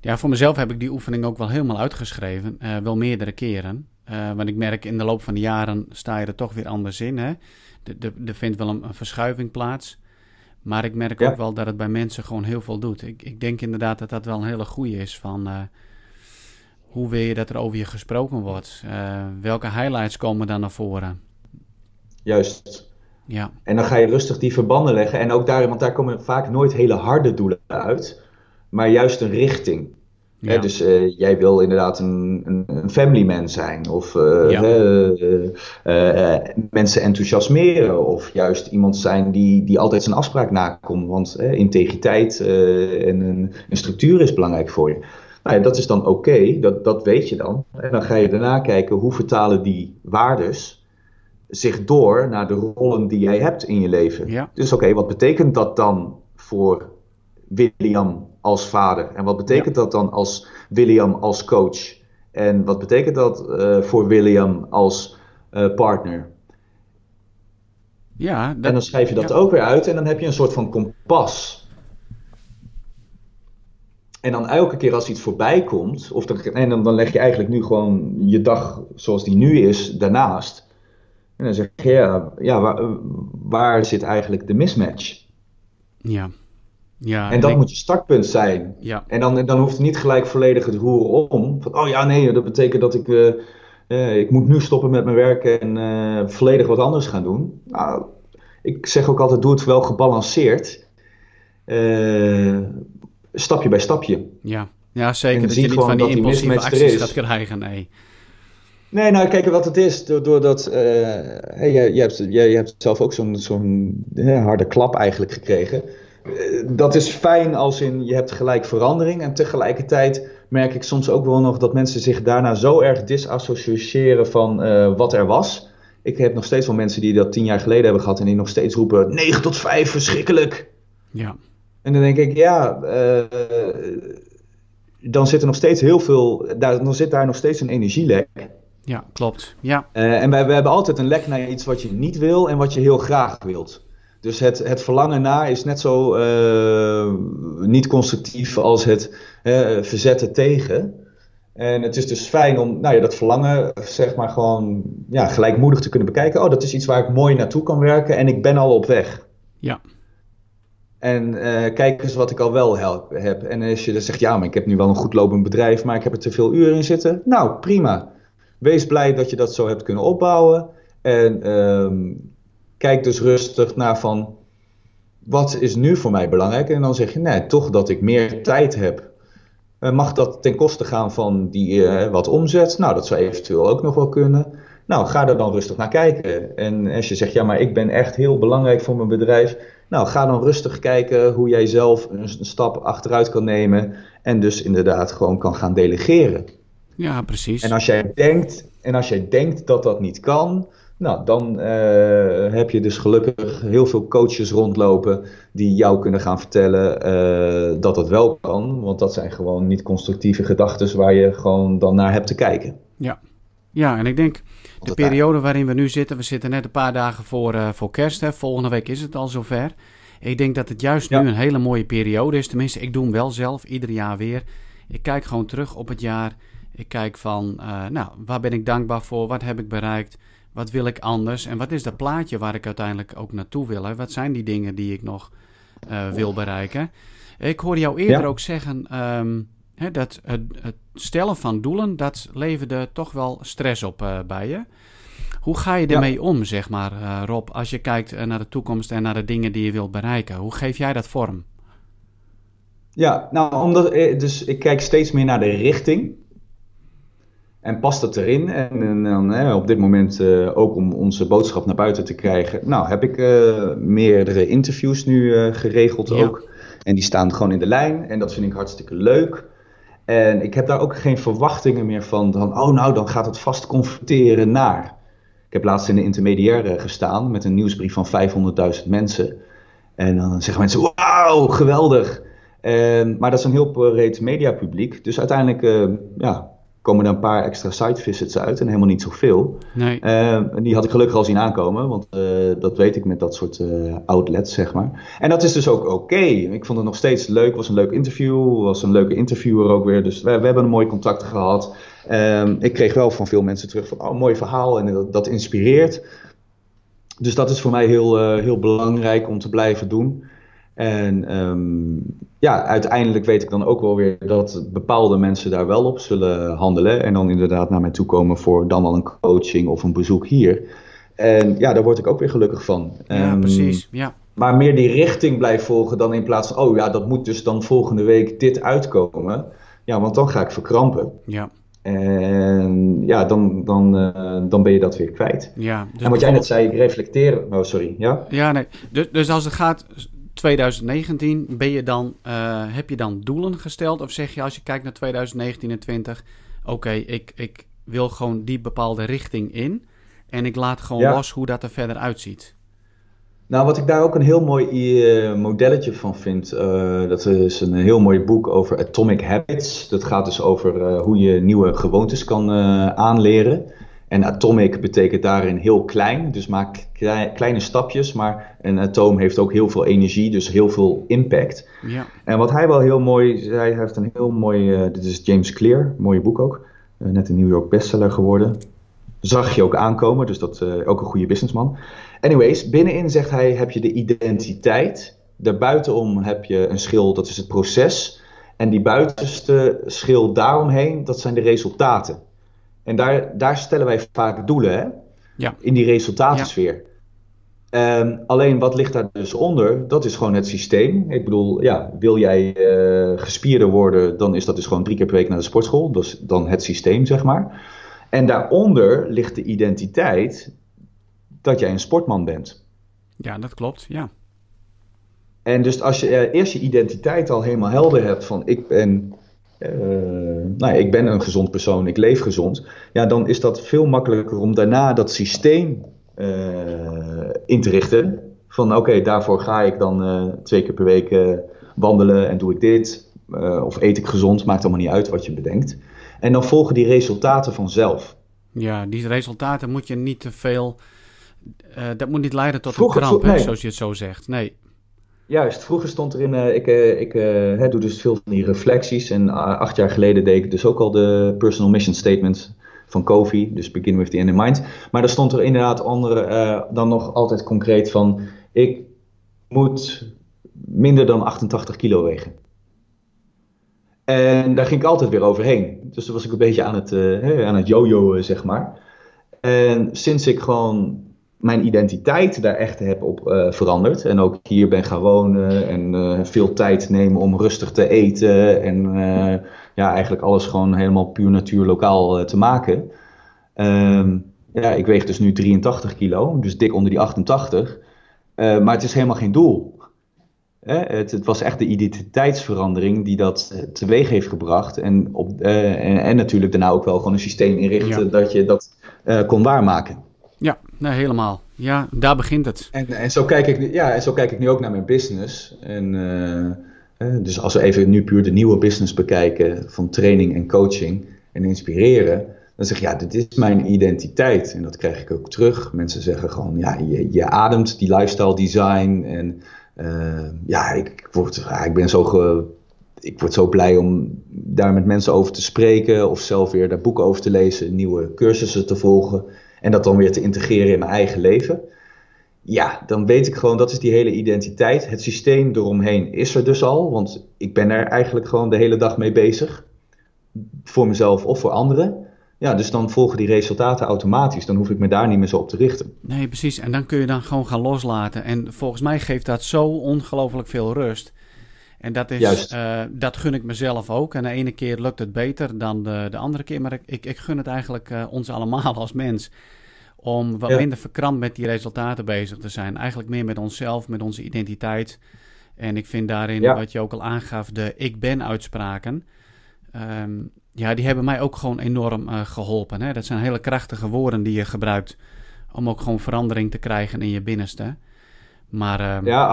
Ja, voor mezelf heb ik die oefening ook wel helemaal uitgeschreven. Uh, wel meerdere keren. Uh, want ik merk in de loop van de jaren sta je er toch weer anders in. Hè? Er vindt wel een, een, verschuiving plaats. Maar ik merk ook wel dat het bij mensen gewoon heel veel doet. Ik, ik denk inderdaad dat dat wel een hele goede is van... Uh, hoe wil je dat er over je gesproken wordt? welke highlights komen dan naar voren? Juist. Ja. En dan ga je rustig die verbanden leggen. En ook daar, want daar komen vaak nooit hele harde doelen uit maar juist een richting. dus uh, jij wil inderdaad een, een, een family man zijn, of uh, uh, mensen enthousiasmeren, of juist iemand zijn die, die altijd zijn afspraak nakomt. Want integriteit en een, een, structuur is belangrijk voor je. Nou ja, dat is dan oké, dat, dat weet je dan. En dan ga je daarna kijken hoe vertalen die waardes zich door naar de rollen die jij hebt in je leven. Ja. Dus oké, wat betekent dat dan voor William als vader? En wat betekent dat dan als William als coach? En wat betekent dat uh, voor William als uh, partner? Ja, dat, en dan schrijf je dat ook weer uit en dan heb je een soort van kompas. En dan elke keer als iets voorbij komt, of dan, en dan, dan leg je eigenlijk nu gewoon je dag zoals die nu is daarnaast. En dan zeg je, ja, ja waar, waar zit eigenlijk de mismatch? Ja. Ja, en dat moet je startpunt zijn. Ja. En dan, dan hoeft het niet gelijk volledig het roeren om. Van, oh ja, nee, dat betekent dat ik, uh, uh, ik moet nu stoppen met mijn werk en uh, volledig wat anders gaan doen. Nou, ik zeg ook altijd, doe het wel gebalanceerd. Stapje bij stapje. Ja, ja zeker. Dat je niet van die impulsieve acties gaat krijgen, nee. Nee, nou kijk wat het is. Doordat uh, hey, jij, jij, hebt, jij, hebt zelf ook zo'n zo'n harde klap eigenlijk gekregen. Eh, dat is fijn als in je hebt gelijk verandering. En tegelijkertijd merk ik soms ook wel nog dat mensen zich daarna zo erg disassociëren van uh, wat er was. Ik heb nog steeds wel mensen die dat tien jaar geleden hebben gehad en die nog steeds roepen 9 tot 5, verschrikkelijk. Ja. En dan denk ik, ja, uh, dan zit er nog steeds heel veel, daar, dan zit daar nog steeds een energielek. Ja, klopt. Ja. Uh, en wij, we hebben altijd een lek naar iets wat je niet wil en wat je heel graag wilt. Dus het, het verlangen naar is net zo uh, niet constructief als het verzetten tegen. En het is dus fijn om nou ja, dat verlangen zeg maar gewoon ja, gelijkmoedig te kunnen bekijken. Oh, dat is iets waar ik mooi naartoe kan werken en ik ben al op weg. Ja. En uh, kijk eens wat ik al wel heb. En als je dan zegt, ja, maar ik heb nu wel een goed lopend bedrijf, maar ik heb er te veel uren in zitten. Nou, prima. Wees blij dat je dat zo hebt kunnen opbouwen. En um, kijk dus rustig naar van wat is nu voor mij belangrijk? En dan zeg je, nee, toch dat ik meer tijd heb. Uh, mag dat ten koste gaan van die uh, wat omzet? Nou, dat zou eventueel ook nog wel kunnen. Nou, ga er dan rustig naar kijken. En als je zegt, ja, maar ik ben echt heel belangrijk voor mijn bedrijf. Nou, ga dan rustig kijken hoe jij zelf een, een stap achteruit kan nemen. En dus inderdaad gewoon kan gaan delegeren. Ja, precies. En als jij denkt, en als jij denkt dat dat niet kan, nou, dan uh, heb je dus gelukkig heel veel coaches rondlopen die jou kunnen gaan vertellen uh, dat dat wel kan. Want dat zijn gewoon niet constructieve gedachten waar je gewoon dan naar hebt te kijken. Ja, ja en ik denk de periode waarin we nu zitten, we zitten net een paar dagen voor, uh, voor kerst. Hè. Volgende week is het al zover. Ik denk dat het juist nu een hele mooie periode is. Tenminste, ik doe hem wel zelf, ieder jaar weer. Ik kijk gewoon terug op het jaar. Ik kijk van, nou, waar ben ik dankbaar voor? Wat heb ik bereikt? Wat wil ik anders? En wat is dat plaatje waar ik uiteindelijk ook naartoe wil? Hè? Wat zijn die dingen die ik nog uh, wil bereiken? Ik hoorde jou eerder ook zeggen um, hè, dat het, het, stellen van doelen, dat leverde toch wel stress op uh, bij je. Hoe ga je ermee om, zeg maar, uh, Rob, als je kijkt naar de toekomst en naar de dingen die je wilt bereiken? Hoe geef jij dat vorm? Ja, nou, omdat, dus ik kijk steeds meer naar de richting. En past dat erin? En, dan op dit moment uh, ook om onze boodschap naar buiten te krijgen. Nou, heb ik meerdere interviews nu geregeld ook. En die staan gewoon in de lijn. En dat vind ik hartstikke leuk. En ik heb daar ook geen verwachtingen meer van. Dan, oh, nou, dan gaat het vast converteren naar. Ik heb laatst in de intermediaire gestaan met een nieuwsbrief van 500.000 mensen. En dan zeggen mensen: Wauw, geweldig. En, maar dat is een heel breed mediapubliek. Dus uiteindelijk ja, komen er een paar extra site visits uit en helemaal niet zoveel. Nee. Uh, die had ik gelukkig al zien aankomen, want uh, dat weet ik met dat soort uh, outlets, zeg maar. En dat is dus ook oké. Ik vond het nog steeds leuk, was een leuk interview, was een leuke interviewer ook weer. Dus we, we hebben een mooi contact gehad. Ehm, ik kreeg wel van veel mensen terug van, oh, mooi verhaal en dat, dat inspireert. Dus dat is voor mij heel, heel belangrijk om te blijven doen. En um, ja, uiteindelijk weet ik dan ook wel weer dat bepaalde mensen daar wel op zullen handelen. En dan inderdaad naar mij toe komen voor dan wel een coaching of een bezoek hier. En ja, daar word ik ook weer gelukkig van. Ja, um, precies. Ja. Maar meer die richting blijft volgen dan in plaats van, oh ja, dat moet dus dan volgende week dit uitkomen. Ja, want dan ga ik verkrampen. Ja. En ja, dan, dan, uh, dan ben je dat weer kwijt. Ja, dus en wat jij net zei, ik reflecteer. Oh, sorry. Ja, ja nee. Dus, dus als het gaat 2019, ben je dan, uh, heb je dan doelen gesteld? Of zeg je als je kijkt naar 2019 en 20, oké, ik, ik wil gewoon die bepaalde richting in. En ik laat gewoon los hoe dat er verder uitziet. Nou, wat ik daar ook een heel mooi uh, modelletje van vind, uh, dat is een heel mooi boek over Atomic Habits. Dat gaat dus over hoe je nieuwe gewoontes kan aanleren. En atomic betekent daarin heel klein, dus maak kleine stapjes, maar een atoom heeft ook heel veel energie, dus heel veel impact. Ja. En wat hij wel heel mooi zei, hij heeft een heel mooi, uh, dit is James Clear, mooie boek ook, uh, net een New York bestseller geworden. Zag je ook aankomen, dus dat uh, ook een goede businessman. Anyways, binnenin zegt hij, heb je de identiteit, daarbuitenom heb je een schil, dat is het proces. En die buitenste schil daaromheen, dat zijn de resultaten. En daar, daar stellen wij vaak doelen, hè? Ja. In die resultatensfeer. Ehm, alleen wat ligt daar dus onder? Dat is gewoon het systeem. Ik bedoel, ja, wil jij uh, gespierder worden, dan is dat dus gewoon drie keer per week naar de sportschool. Dat is dan het systeem, zeg maar. En daaronder ligt de identiteit dat jij een sportman bent. Ja, dat klopt, ja. En dus als je uh, eerst je identiteit al helemaal helder hebt van ik ben uh, nou, ik ben een gezond persoon, ik leef gezond, ja, dan is dat veel makkelijker om daarna dat systeem uh, in te richten. Van oké, daarvoor ga ik dan uh, twee keer per week wandelen en doe ik dit. of eet ik gezond, maakt allemaal niet uit wat je bedenkt. En dan volgen die resultaten vanzelf. Ja, die resultaten moet je niet te veel. dat moet niet leiden tot Vroeger, een kramp, nee. zoals je het zo zegt. Nee. Juist, vroeger stond erin, uh, ik, uh, ik uh, doe dus veel van die reflecties. En acht jaar geleden deed ik dus ook al de personal mission statement van Kofi, dus begin with the end in mind. Maar daar stond er inderdaad onder dan nog altijd concreet van, ik moet minder dan 88 kilo wegen. En daar ging ik altijd weer overheen. Dus dan was ik een beetje aan het, aan het jojo, zeg maar. En sinds ik gewoon mijn identiteit daar echt heb op uh, veranderd. En ook hier ben gaan wonen en uh, veel tijd nemen om rustig te eten. En uh, ja, eigenlijk alles gewoon helemaal puur natuur lokaal te maken. Um, ja, ik weeg dus nu 83 kilo, dus dik onder die 88. maar het is helemaal geen doel. Het, het, was echt de identiteitsverandering die dat teweeg heeft gebracht. En, op, en, en, natuurlijk daarna ook wel gewoon een systeem inrichten ja. dat je dat kon waarmaken. Ja, nee, helemaal. Ja, daar begint het. En, en, zo, kijk ik, ja, en zo kijk ik nu ook naar mijn business. En, uh, dus als we even nu puur de nieuwe business bekijken van training en coaching en inspireren, dan zeg je ja, dit is mijn identiteit. En dat krijg ik ook terug. Mensen zeggen gewoon, ja, je, je ademt die lifestyle design. En uh, ja, ik, word, ik ben zo ik word zo blij om daar met mensen over te spreken of zelf weer daar boeken over te lezen, nieuwe cursussen te volgen en dat dan weer te integreren in mijn eigen leven. Ja, dan weet ik gewoon, dat is die hele identiteit. Het systeem eromheen is er dus al, want ik ben er eigenlijk gewoon de hele dag mee bezig. Voor mezelf of voor anderen. Ja, dus dan volgen die resultaten automatisch. Dan hoef ik me daar niet meer zo op te richten. Nee, precies. En dan kun je dan gewoon gaan loslaten. En volgens mij geeft dat zo ongelooflijk veel rust. En dat, is, uh, dat gun ik mezelf ook. En de ene keer lukt het beter dan de, de andere keer. Maar ik, ik, ik gun het eigenlijk uh, ons allemaal als mens. Om wat minder verkrampt met die resultaten bezig te zijn. Eigenlijk meer met onszelf, met onze identiteit. En ik vind daarin, wat je ook al aangaf, de ik ben uitspraken. Um, ja, die hebben mij ook gewoon enorm uh, geholpen. Hè? Dat zijn hele krachtige woorden die je gebruikt om ook gewoon verandering te krijgen in je binnenste. Maar, uh, ja,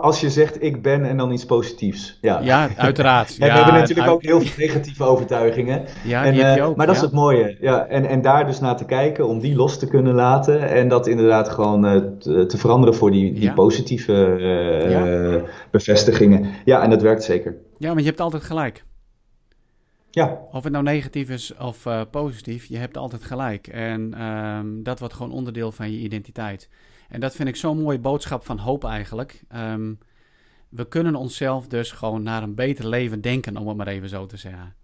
als je zegt ik ben en dan iets positiefs. Ja, ja uiteraard. ja, we hebben natuurlijk ook heel veel negatieve overtuigingen. Ja, en, die heb je uh, ook. Maar dat is het mooie. Ja, en, en daar dus naar te kijken, om die los te kunnen laten. En dat inderdaad gewoon uh, te, te, veranderen voor die, die positieve bevestigingen. Ja, en dat werkt zeker. Ja, want je hebt altijd gelijk. Ja. Of het nou negatief is of positief, je hebt altijd gelijk. En um, dat wordt gewoon onderdeel van je identiteit. En dat vind ik zo'n mooie boodschap van hoop eigenlijk. Um, we kunnen onszelf dus gewoon naar een beter leven denken, om het maar even zo te zeggen.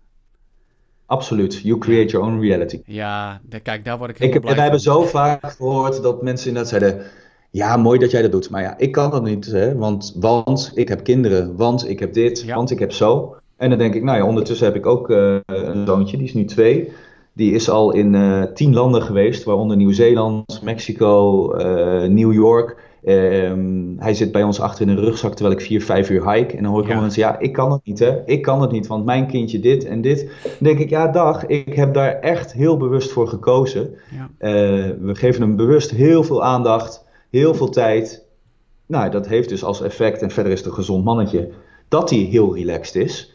Absoluut. You create your own reality. Ja, de, kijk, daar word ik heel ik heb, blij Wij hebben zo vaak gehoord dat mensen inderdaad zeiden... Ja, mooi dat jij dat doet. Maar ja, ik kan dat niet. Hè? Want, want ik heb kinderen. Want ik heb dit. Ja. Want ik heb zo. En dan denk ik, nou ja, ondertussen heb ik ook uh, een zoontje, die is nu twee. Die is al in uh, tien landen geweest, waaronder Nieuw-Zeeland, Mexico, uh, New York. Um, hij zit bij ons achter in een rugzak terwijl ik vier, vijf uur hike. En dan hoor ik ja. mensen, ja, ik kan het niet, hè. Ik kan het niet, want mijn kindje dit en dit. Dan denk ik, ja, dag, ik heb daar echt heel bewust voor gekozen. Ja. we geven hem bewust heel veel aandacht, heel veel tijd. Nou, dat heeft dus als effect, en verder is het een gezond mannetje, dat hij heel relaxed is.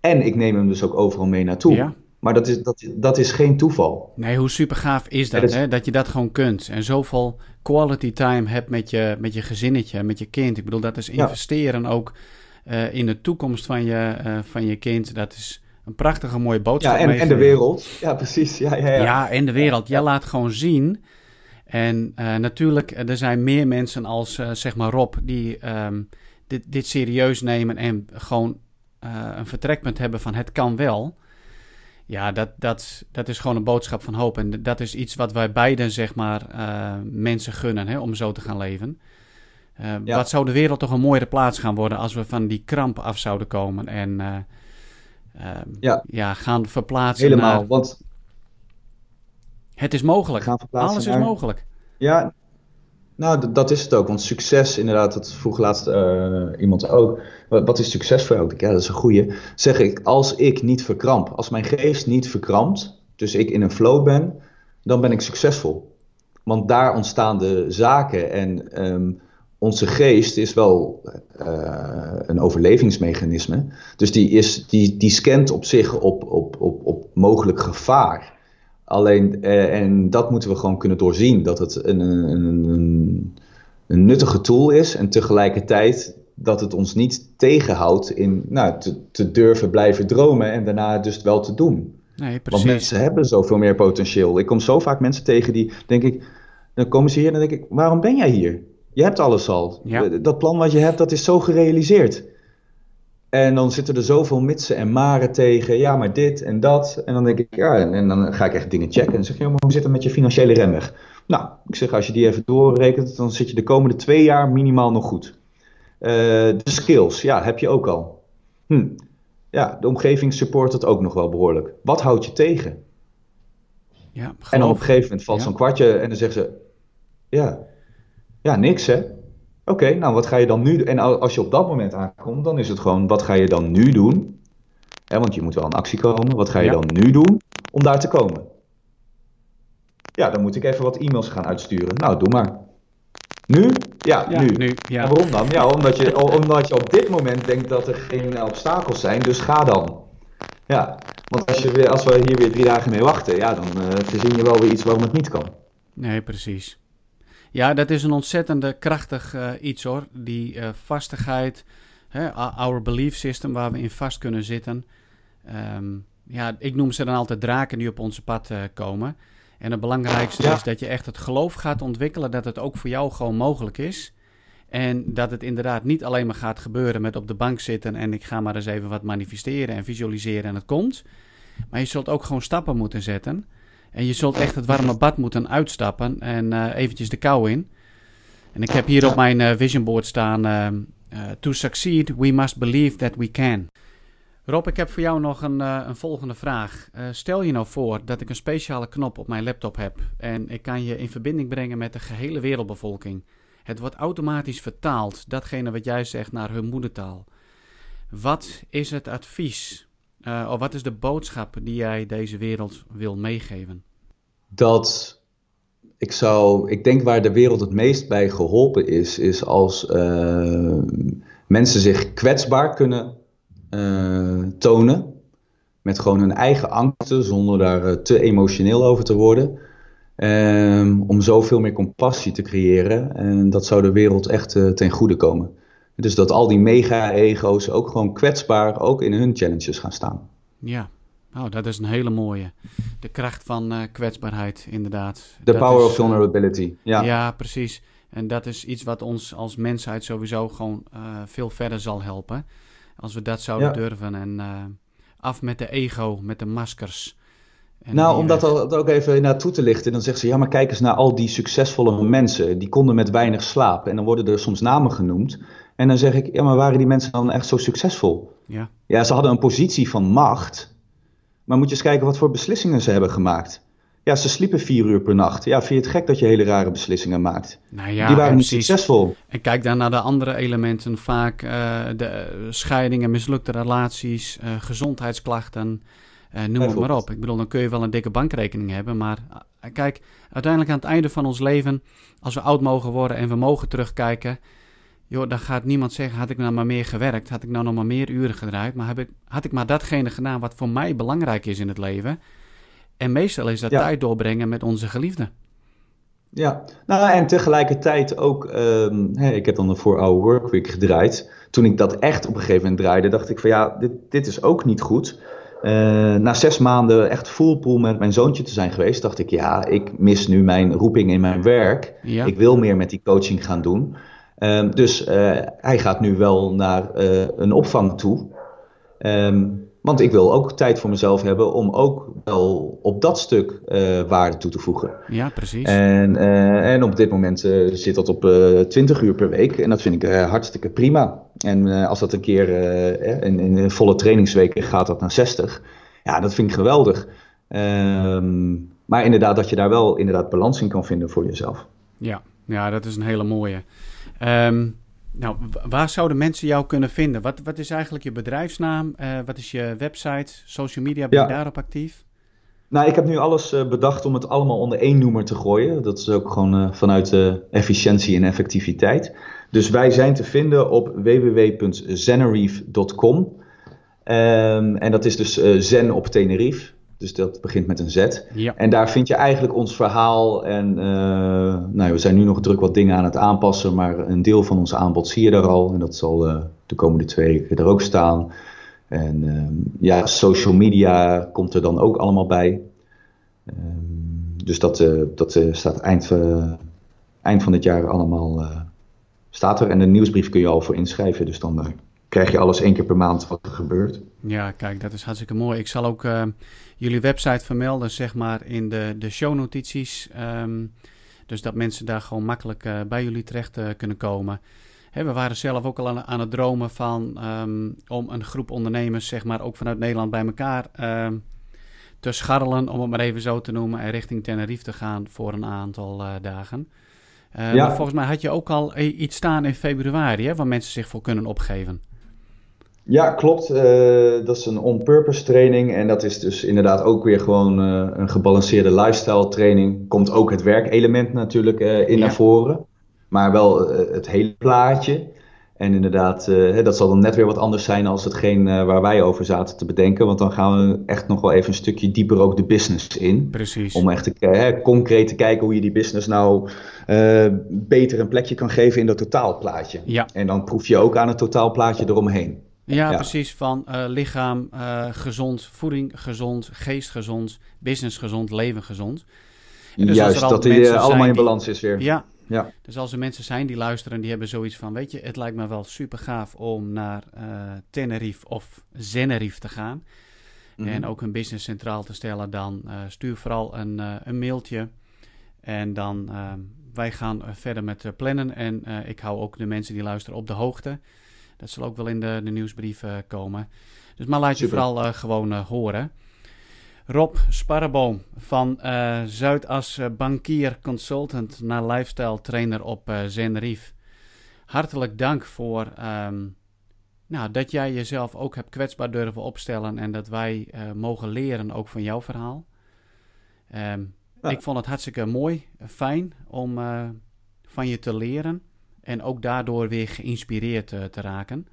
En ik neem hem dus ook overal mee naartoe. Ja. Maar dat is, dat, dat is geen toeval. Nee, hoe super gaaf is dat, hè? Dat je dat gewoon kunt. En zoveel quality time hebt met je, met je gezinnetje, met je kind. Ik bedoel, dat is investeren ja. ook uh, in de toekomst van je, uh, van je kind. Dat is een prachtige mooie boodschap. Ja, en, en de wereld. Ja, precies. Ja, ja, ja. ja en de wereld. Jij laat gewoon zien. En uh, natuurlijk, er zijn meer mensen als zeg maar Rob... die um, dit, dit serieus nemen en gewoon een vertrekpunt hebben van het kan wel. Ja, dat, dat, dat is gewoon een boodschap van hoop. En dat is iets wat wij beiden, zeg maar, uh, mensen gunnen hè, om zo te gaan leven. Uh, ja. Wat zou de wereld toch een mooiere plaats gaan worden als we van die kramp af zouden komen en ja. ja. gaan verplaatsen. Helemaal, naar... want. Het is mogelijk. Alles is mogelijk. Ja, nou, dat is het ook. Want succes, inderdaad, dat vroeg laatst uh, iemand ook. Wat is succes voor jou? Ja, dat is een goeie. Zeg ik, als ik niet verkramp, als mijn geest niet verkrampt, dus ik in een flow ben, dan ben ik succesvol. Want daar ontstaan de zaken en um, onze geest is wel uh, een overlevingsmechanisme. Dus die, is, die, die scant op zich op, op, op, op mogelijk gevaar. Alleen, eh, en dat moeten we gewoon kunnen doorzien, dat het een, een, een, een, nuttige tool is en tegelijkertijd dat het ons niet tegenhoudt in nou, te, te durven blijven dromen en daarna dus wel te doen. Nee, Want mensen hebben zoveel meer potentieel. Ik kom zo vaak mensen tegen die, denk ik, dan komen ze hier en dan denk ik, waarom ben jij hier? Je hebt alles al. Ja. Dat plan wat je hebt, dat is zo gerealiseerd. En dan zitten er zoveel mitsen en maren tegen. Ja, maar dit en dat. En dan denk ik, ja, en dan ga ik echt dingen checken. En dan zeg je, maar hoe zit het met je financiële remweg? Nou, ik zeg, als je die even doorrekent, dan zit je de komende twee jaar minimaal nog goed. Uh, de skills, ja, heb je ook al. Hm. Ja, de omgeving support het ook nog wel behoorlijk. Wat houdt je tegen? Ja, en dan op een gegeven moment valt ja. zo'n kwartje en dan zeggen ze, ja, ja, niks hè. Oké, okay, nou wat ga je dan nu doen? En als je op dat moment aankomt, dan is het gewoon, wat ga je dan nu doen? Want je moet wel in actie komen. Wat ga je ja. dan nu doen om daar te komen? Ja, dan moet ik even wat e-mails gaan uitsturen. Nou, doe maar. Nu? Ja, ja nu. nu ja. En waarom dan? Ja, omdat je, omdat je op dit moment denkt dat er geen obstakels zijn, dus ga dan. Ja, want als, je weer, als we hier weer drie dagen mee wachten, ja, dan uh, verzin je wel weer iets waarom het niet kan. Nee, precies. Ja, dat is een ontzettende krachtig uh, iets hoor. Die uh, vastigheid, hè, our belief system waar we in vast kunnen zitten. Um, ja, ik noem ze dan altijd draken die op onze pad uh, komen. En het belangrijkste ja. is dat je echt het geloof gaat ontwikkelen dat het ook voor jou gewoon mogelijk is. En dat het inderdaad niet alleen maar gaat gebeuren met op de bank zitten en ik ga maar eens even wat manifesteren en visualiseren en het komt. Maar je zult ook gewoon stappen moeten zetten. En je zult echt het warme bad moeten uitstappen en uh, eventjes de kou in. En ik heb hier op mijn uh, vision board staan: uh, To succeed, we must believe that we can. Rob, ik heb voor jou nog een, een volgende vraag. stel je nou voor dat ik een speciale knop op mijn laptop heb en ik kan je in verbinding brengen met de gehele wereldbevolking. Het wordt automatisch vertaald, datgene wat jij zegt, naar hun moedertaal. Wat is het advies uh, of wat is de boodschap die jij deze wereld wil meegeven? Dat ik zou, ik denk waar de wereld het meest bij geholpen is, is als uh, mensen zich kwetsbaar kunnen uh, tonen. Met gewoon hun eigen angsten, zonder daar te emotioneel over te worden. Um, om zoveel meer compassie te creëren. En dat zou de wereld echt ten goede komen. Dus dat al die mega-ego's ook gewoon kwetsbaar ook in hun challenges gaan staan. Ja, oh, dat is een hele mooie. De kracht van uh, kwetsbaarheid, inderdaad. The power of vulnerability, ja. Ja, precies. En dat is iets wat ons als mensheid sowieso gewoon uh, veel verder zal helpen. Als we dat zouden durven. En uh, af met de ego, met de maskers. En nou, om dat ook even naartoe te lichten, dan zegt ze: ja, maar kijk eens naar al die succesvolle mensen. Die konden met weinig slaap. En dan worden er soms namen genoemd. En dan zeg ik, ja, maar waren die mensen dan echt zo succesvol? Ja. Ja, ze hadden een positie van macht. Maar moet je eens kijken wat voor beslissingen ze hebben gemaakt. Ja, ze sliepen vier uur per nacht. Ja, vind je het gek dat je hele rare beslissingen maakt? Nou ja, die waren niet succesvol. En kijk dan naar de andere elementen. Vaak uh, de scheidingen, mislukte relaties, uh, gezondheidsklachten. Uh, noem het maar op. Ik bedoel, dan kun je wel een dikke bankrekening hebben. Maar kijk, uiteindelijk aan het einde van ons leven, als we oud mogen worden en we mogen terugkijken joh, dan gaat niemand zeggen, had ik nou maar meer gewerkt, had ik nou nog maar meer uren gedraaid, maar heb ik, had ik maar datgene gedaan wat voor mij belangrijk is in het leven. En meestal is dat tijd doorbrengen met onze geliefden. Ja, nou en tegelijkertijd ook, um, hè, ik heb dan de 4-hour workweek gedraaid. Toen ik dat echt op een gegeven moment draaide, dacht ik van ja, dit, dit is ook niet goed. Uh, na zes maanden echt full pool met mijn zoontje te zijn geweest, dacht ik ja, ik mis nu mijn roeping in mijn werk. Ik wil meer met die coaching gaan doen. Um, dus uh, hij gaat nu wel naar uh, een opvang toe. Um, want ik wil ook tijd voor mezelf hebben om ook wel op dat stuk uh, waarde toe te voegen. Ja, precies. En, en op dit moment zit dat op 20 uur per week. En dat vind ik hartstikke prima. En als dat een keer in, in volle trainingsweken gaat dat naar 60. Ja, dat vind ik geweldig. Um, maar inderdaad, dat je daar wel inderdaad balans in kan vinden voor jezelf. Ja, ja dat is een hele mooie. Um, nou, waar zouden mensen jou kunnen vinden? Wat, wat is eigenlijk je bedrijfsnaam? Uh, wat is je website? Social media, ben je daarop actief? Nou, ik heb nu alles uh, bedacht om het allemaal onder één noemer te gooien. Dat is ook gewoon uh, vanuit efficiëntie en effectiviteit. Dus wij zijn te vinden op www.zenerief.com. Um, ehm, en dat is dus Zen op Tenerife. Dus dat begint met een Z. Ja. En daar vind je eigenlijk ons verhaal. En uh, nou, we zijn nu nog druk wat dingen aan het aanpassen. Maar een deel van ons aanbod zie je daar al. En dat zal uh, de komende twee weken er ook staan. En uh, ja, social media komt er dan ook allemaal bij. Ehm, dus dat, eh, dat staat eind, eind van dit jaar allemaal staat er. En de nieuwsbrief kun je al voor inschrijven. Dus dan krijg je alles één keer per maand wat er gebeurt. Ja, kijk, dat is hartstikke mooi. Ik zal ook uh, jullie website vermelden, zeg maar, in de, de shownotities. Um, dus dat mensen daar gewoon makkelijk uh, bij jullie terecht uh, kunnen komen. Hè, we waren zelf ook al aan, aan het dromen van um, om een groep ondernemers, zeg maar, ook vanuit Nederland bij elkaar um, te scharrelen, om het maar even zo te noemen, en richting Tenerife te gaan voor een aantal dagen. Ja. Maar volgens mij had je ook al iets staan in februari, hè, waar mensen zich voor kunnen opgeven. Ja, klopt. Uh, dat is een on-purpose training. En dat is dus inderdaad ook weer gewoon uh, een gebalanceerde lifestyle training. Komt ook het werkelement natuurlijk uh, in naar voren. Maar wel het hele plaatje. En inderdaad, dat zal dan net weer wat anders zijn als hetgeen waar wij over zaten te bedenken. Want dan gaan we echt nog wel even een stukje dieper ook de business in. Precies. Om echt te, concreet te kijken hoe je die business nou beter een plekje kan geven in dat totaalplaatje. Ja. En dan proef je ook aan het totaalplaatje eromheen. Ja, precies. Van uh, lichaam uh, gezond, voeding gezond, geest gezond, business gezond, leven gezond. En dus Juist, dat die uh, allemaal in balans is weer. Ja. ja. Dus als er mensen zijn die luisteren, die hebben zoiets van... weet je, het lijkt me wel super gaaf om naar Tenerife of Zenerife te gaan. mhm. en ook hun business centraal te stellen, dan stuur vooral een, een mailtje. En dan wij gaan verder met plannen. En ik hou ook de mensen die luisteren op de hoogte. Dat zal ook wel in de, de nieuwsbrief komen. Dus maar laat je vooral gewoon horen. Rob Sparreboom van Zuidas bankier consultant naar lifestyle trainer op Zenrief. Hartelijk dank voor ehm, nou, dat jij jezelf ook hebt kwetsbaar durven opstellen en dat wij mogen leren ook van jouw verhaal. Um, ja. Ik vond het hartstikke mooi, fijn om van je te leren en ook daardoor weer geïnspireerd te raken.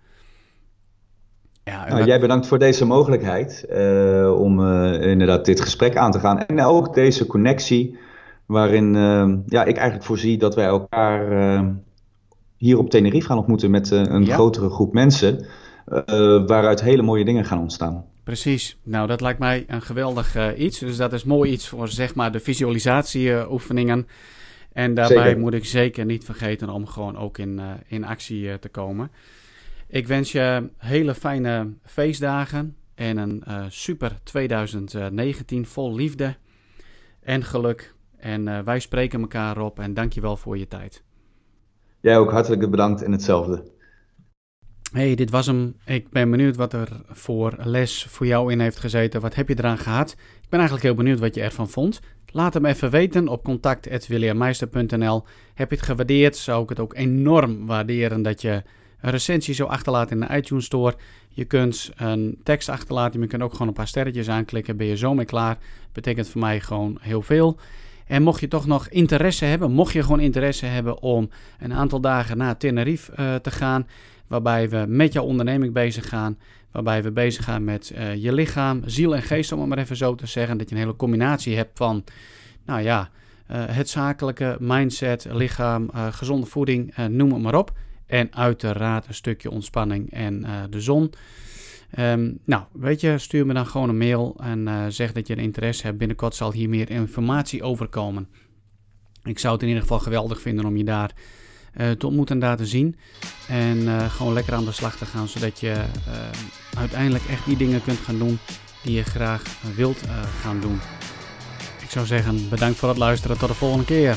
Ja, nou, Jij bedankt voor deze mogelijkheid uh, om uh, inderdaad dit gesprek aan te gaan. En ook deze connectie, waarin uh, ja, ik eigenlijk voorzie dat wij elkaar hier op Tenerife gaan ontmoeten met een grotere groep mensen. waaruit hele mooie dingen gaan ontstaan. Precies. Nou, dat lijkt mij een geweldig iets. Dus dat is mooi iets voor zeg maar de visualisatieoefeningen. En daarbij zeker. moet ik zeker niet vergeten om gewoon ook in, in actie te komen. Ik wens je hele fijne feestdagen en een uh, super 2019 vol liefde en geluk. En wij spreken elkaar op en dankjewel voor je tijd. Jij ook hartelijk bedankt en hetzelfde. Hey, dit was hem. Ik ben benieuwd wat er voor les voor jou in heeft gezeten. Wat heb je eraan gehad? Ik ben eigenlijk heel benieuwd wat je ervan vond. Laat hem even weten op contact.williammeister.nl. Heb je het gewaardeerd? Zou ik het ook enorm waarderen dat je een recensie zo achterlaten in de iTunes Store. Je kunt een tekst achterlaten, je kunt ook gewoon een paar sterretjes aanklikken. Ben je zo mee klaar? Betekent voor mij gewoon heel veel. En mocht je toch nog interesse hebben, mocht je gewoon interesse hebben om een aantal dagen naar Tenerife uh, te gaan, waarbij we met jouw onderneming bezig gaan, waarbij we bezig gaan met uh, je lichaam, ziel en geest, om het maar even zo te zeggen, dat je een hele combinatie hebt van, nou ja, uh, het zakelijke, mindset, lichaam, gezonde voeding, noem het maar op. En uiteraard een stukje ontspanning en de zon. Um, nou, weet je, stuur me dan gewoon een mail en zeg dat je een interesse hebt. Binnenkort zal hier meer informatie over komen. Ik zou het in ieder geval geweldig vinden om je daar te ontmoeten en daar te zien. En gewoon lekker aan de slag te gaan, zodat je uiteindelijk echt die dingen kunt gaan doen die je graag wilt gaan doen. Ik zou zeggen, bedankt voor het luisteren. Tot de volgende keer.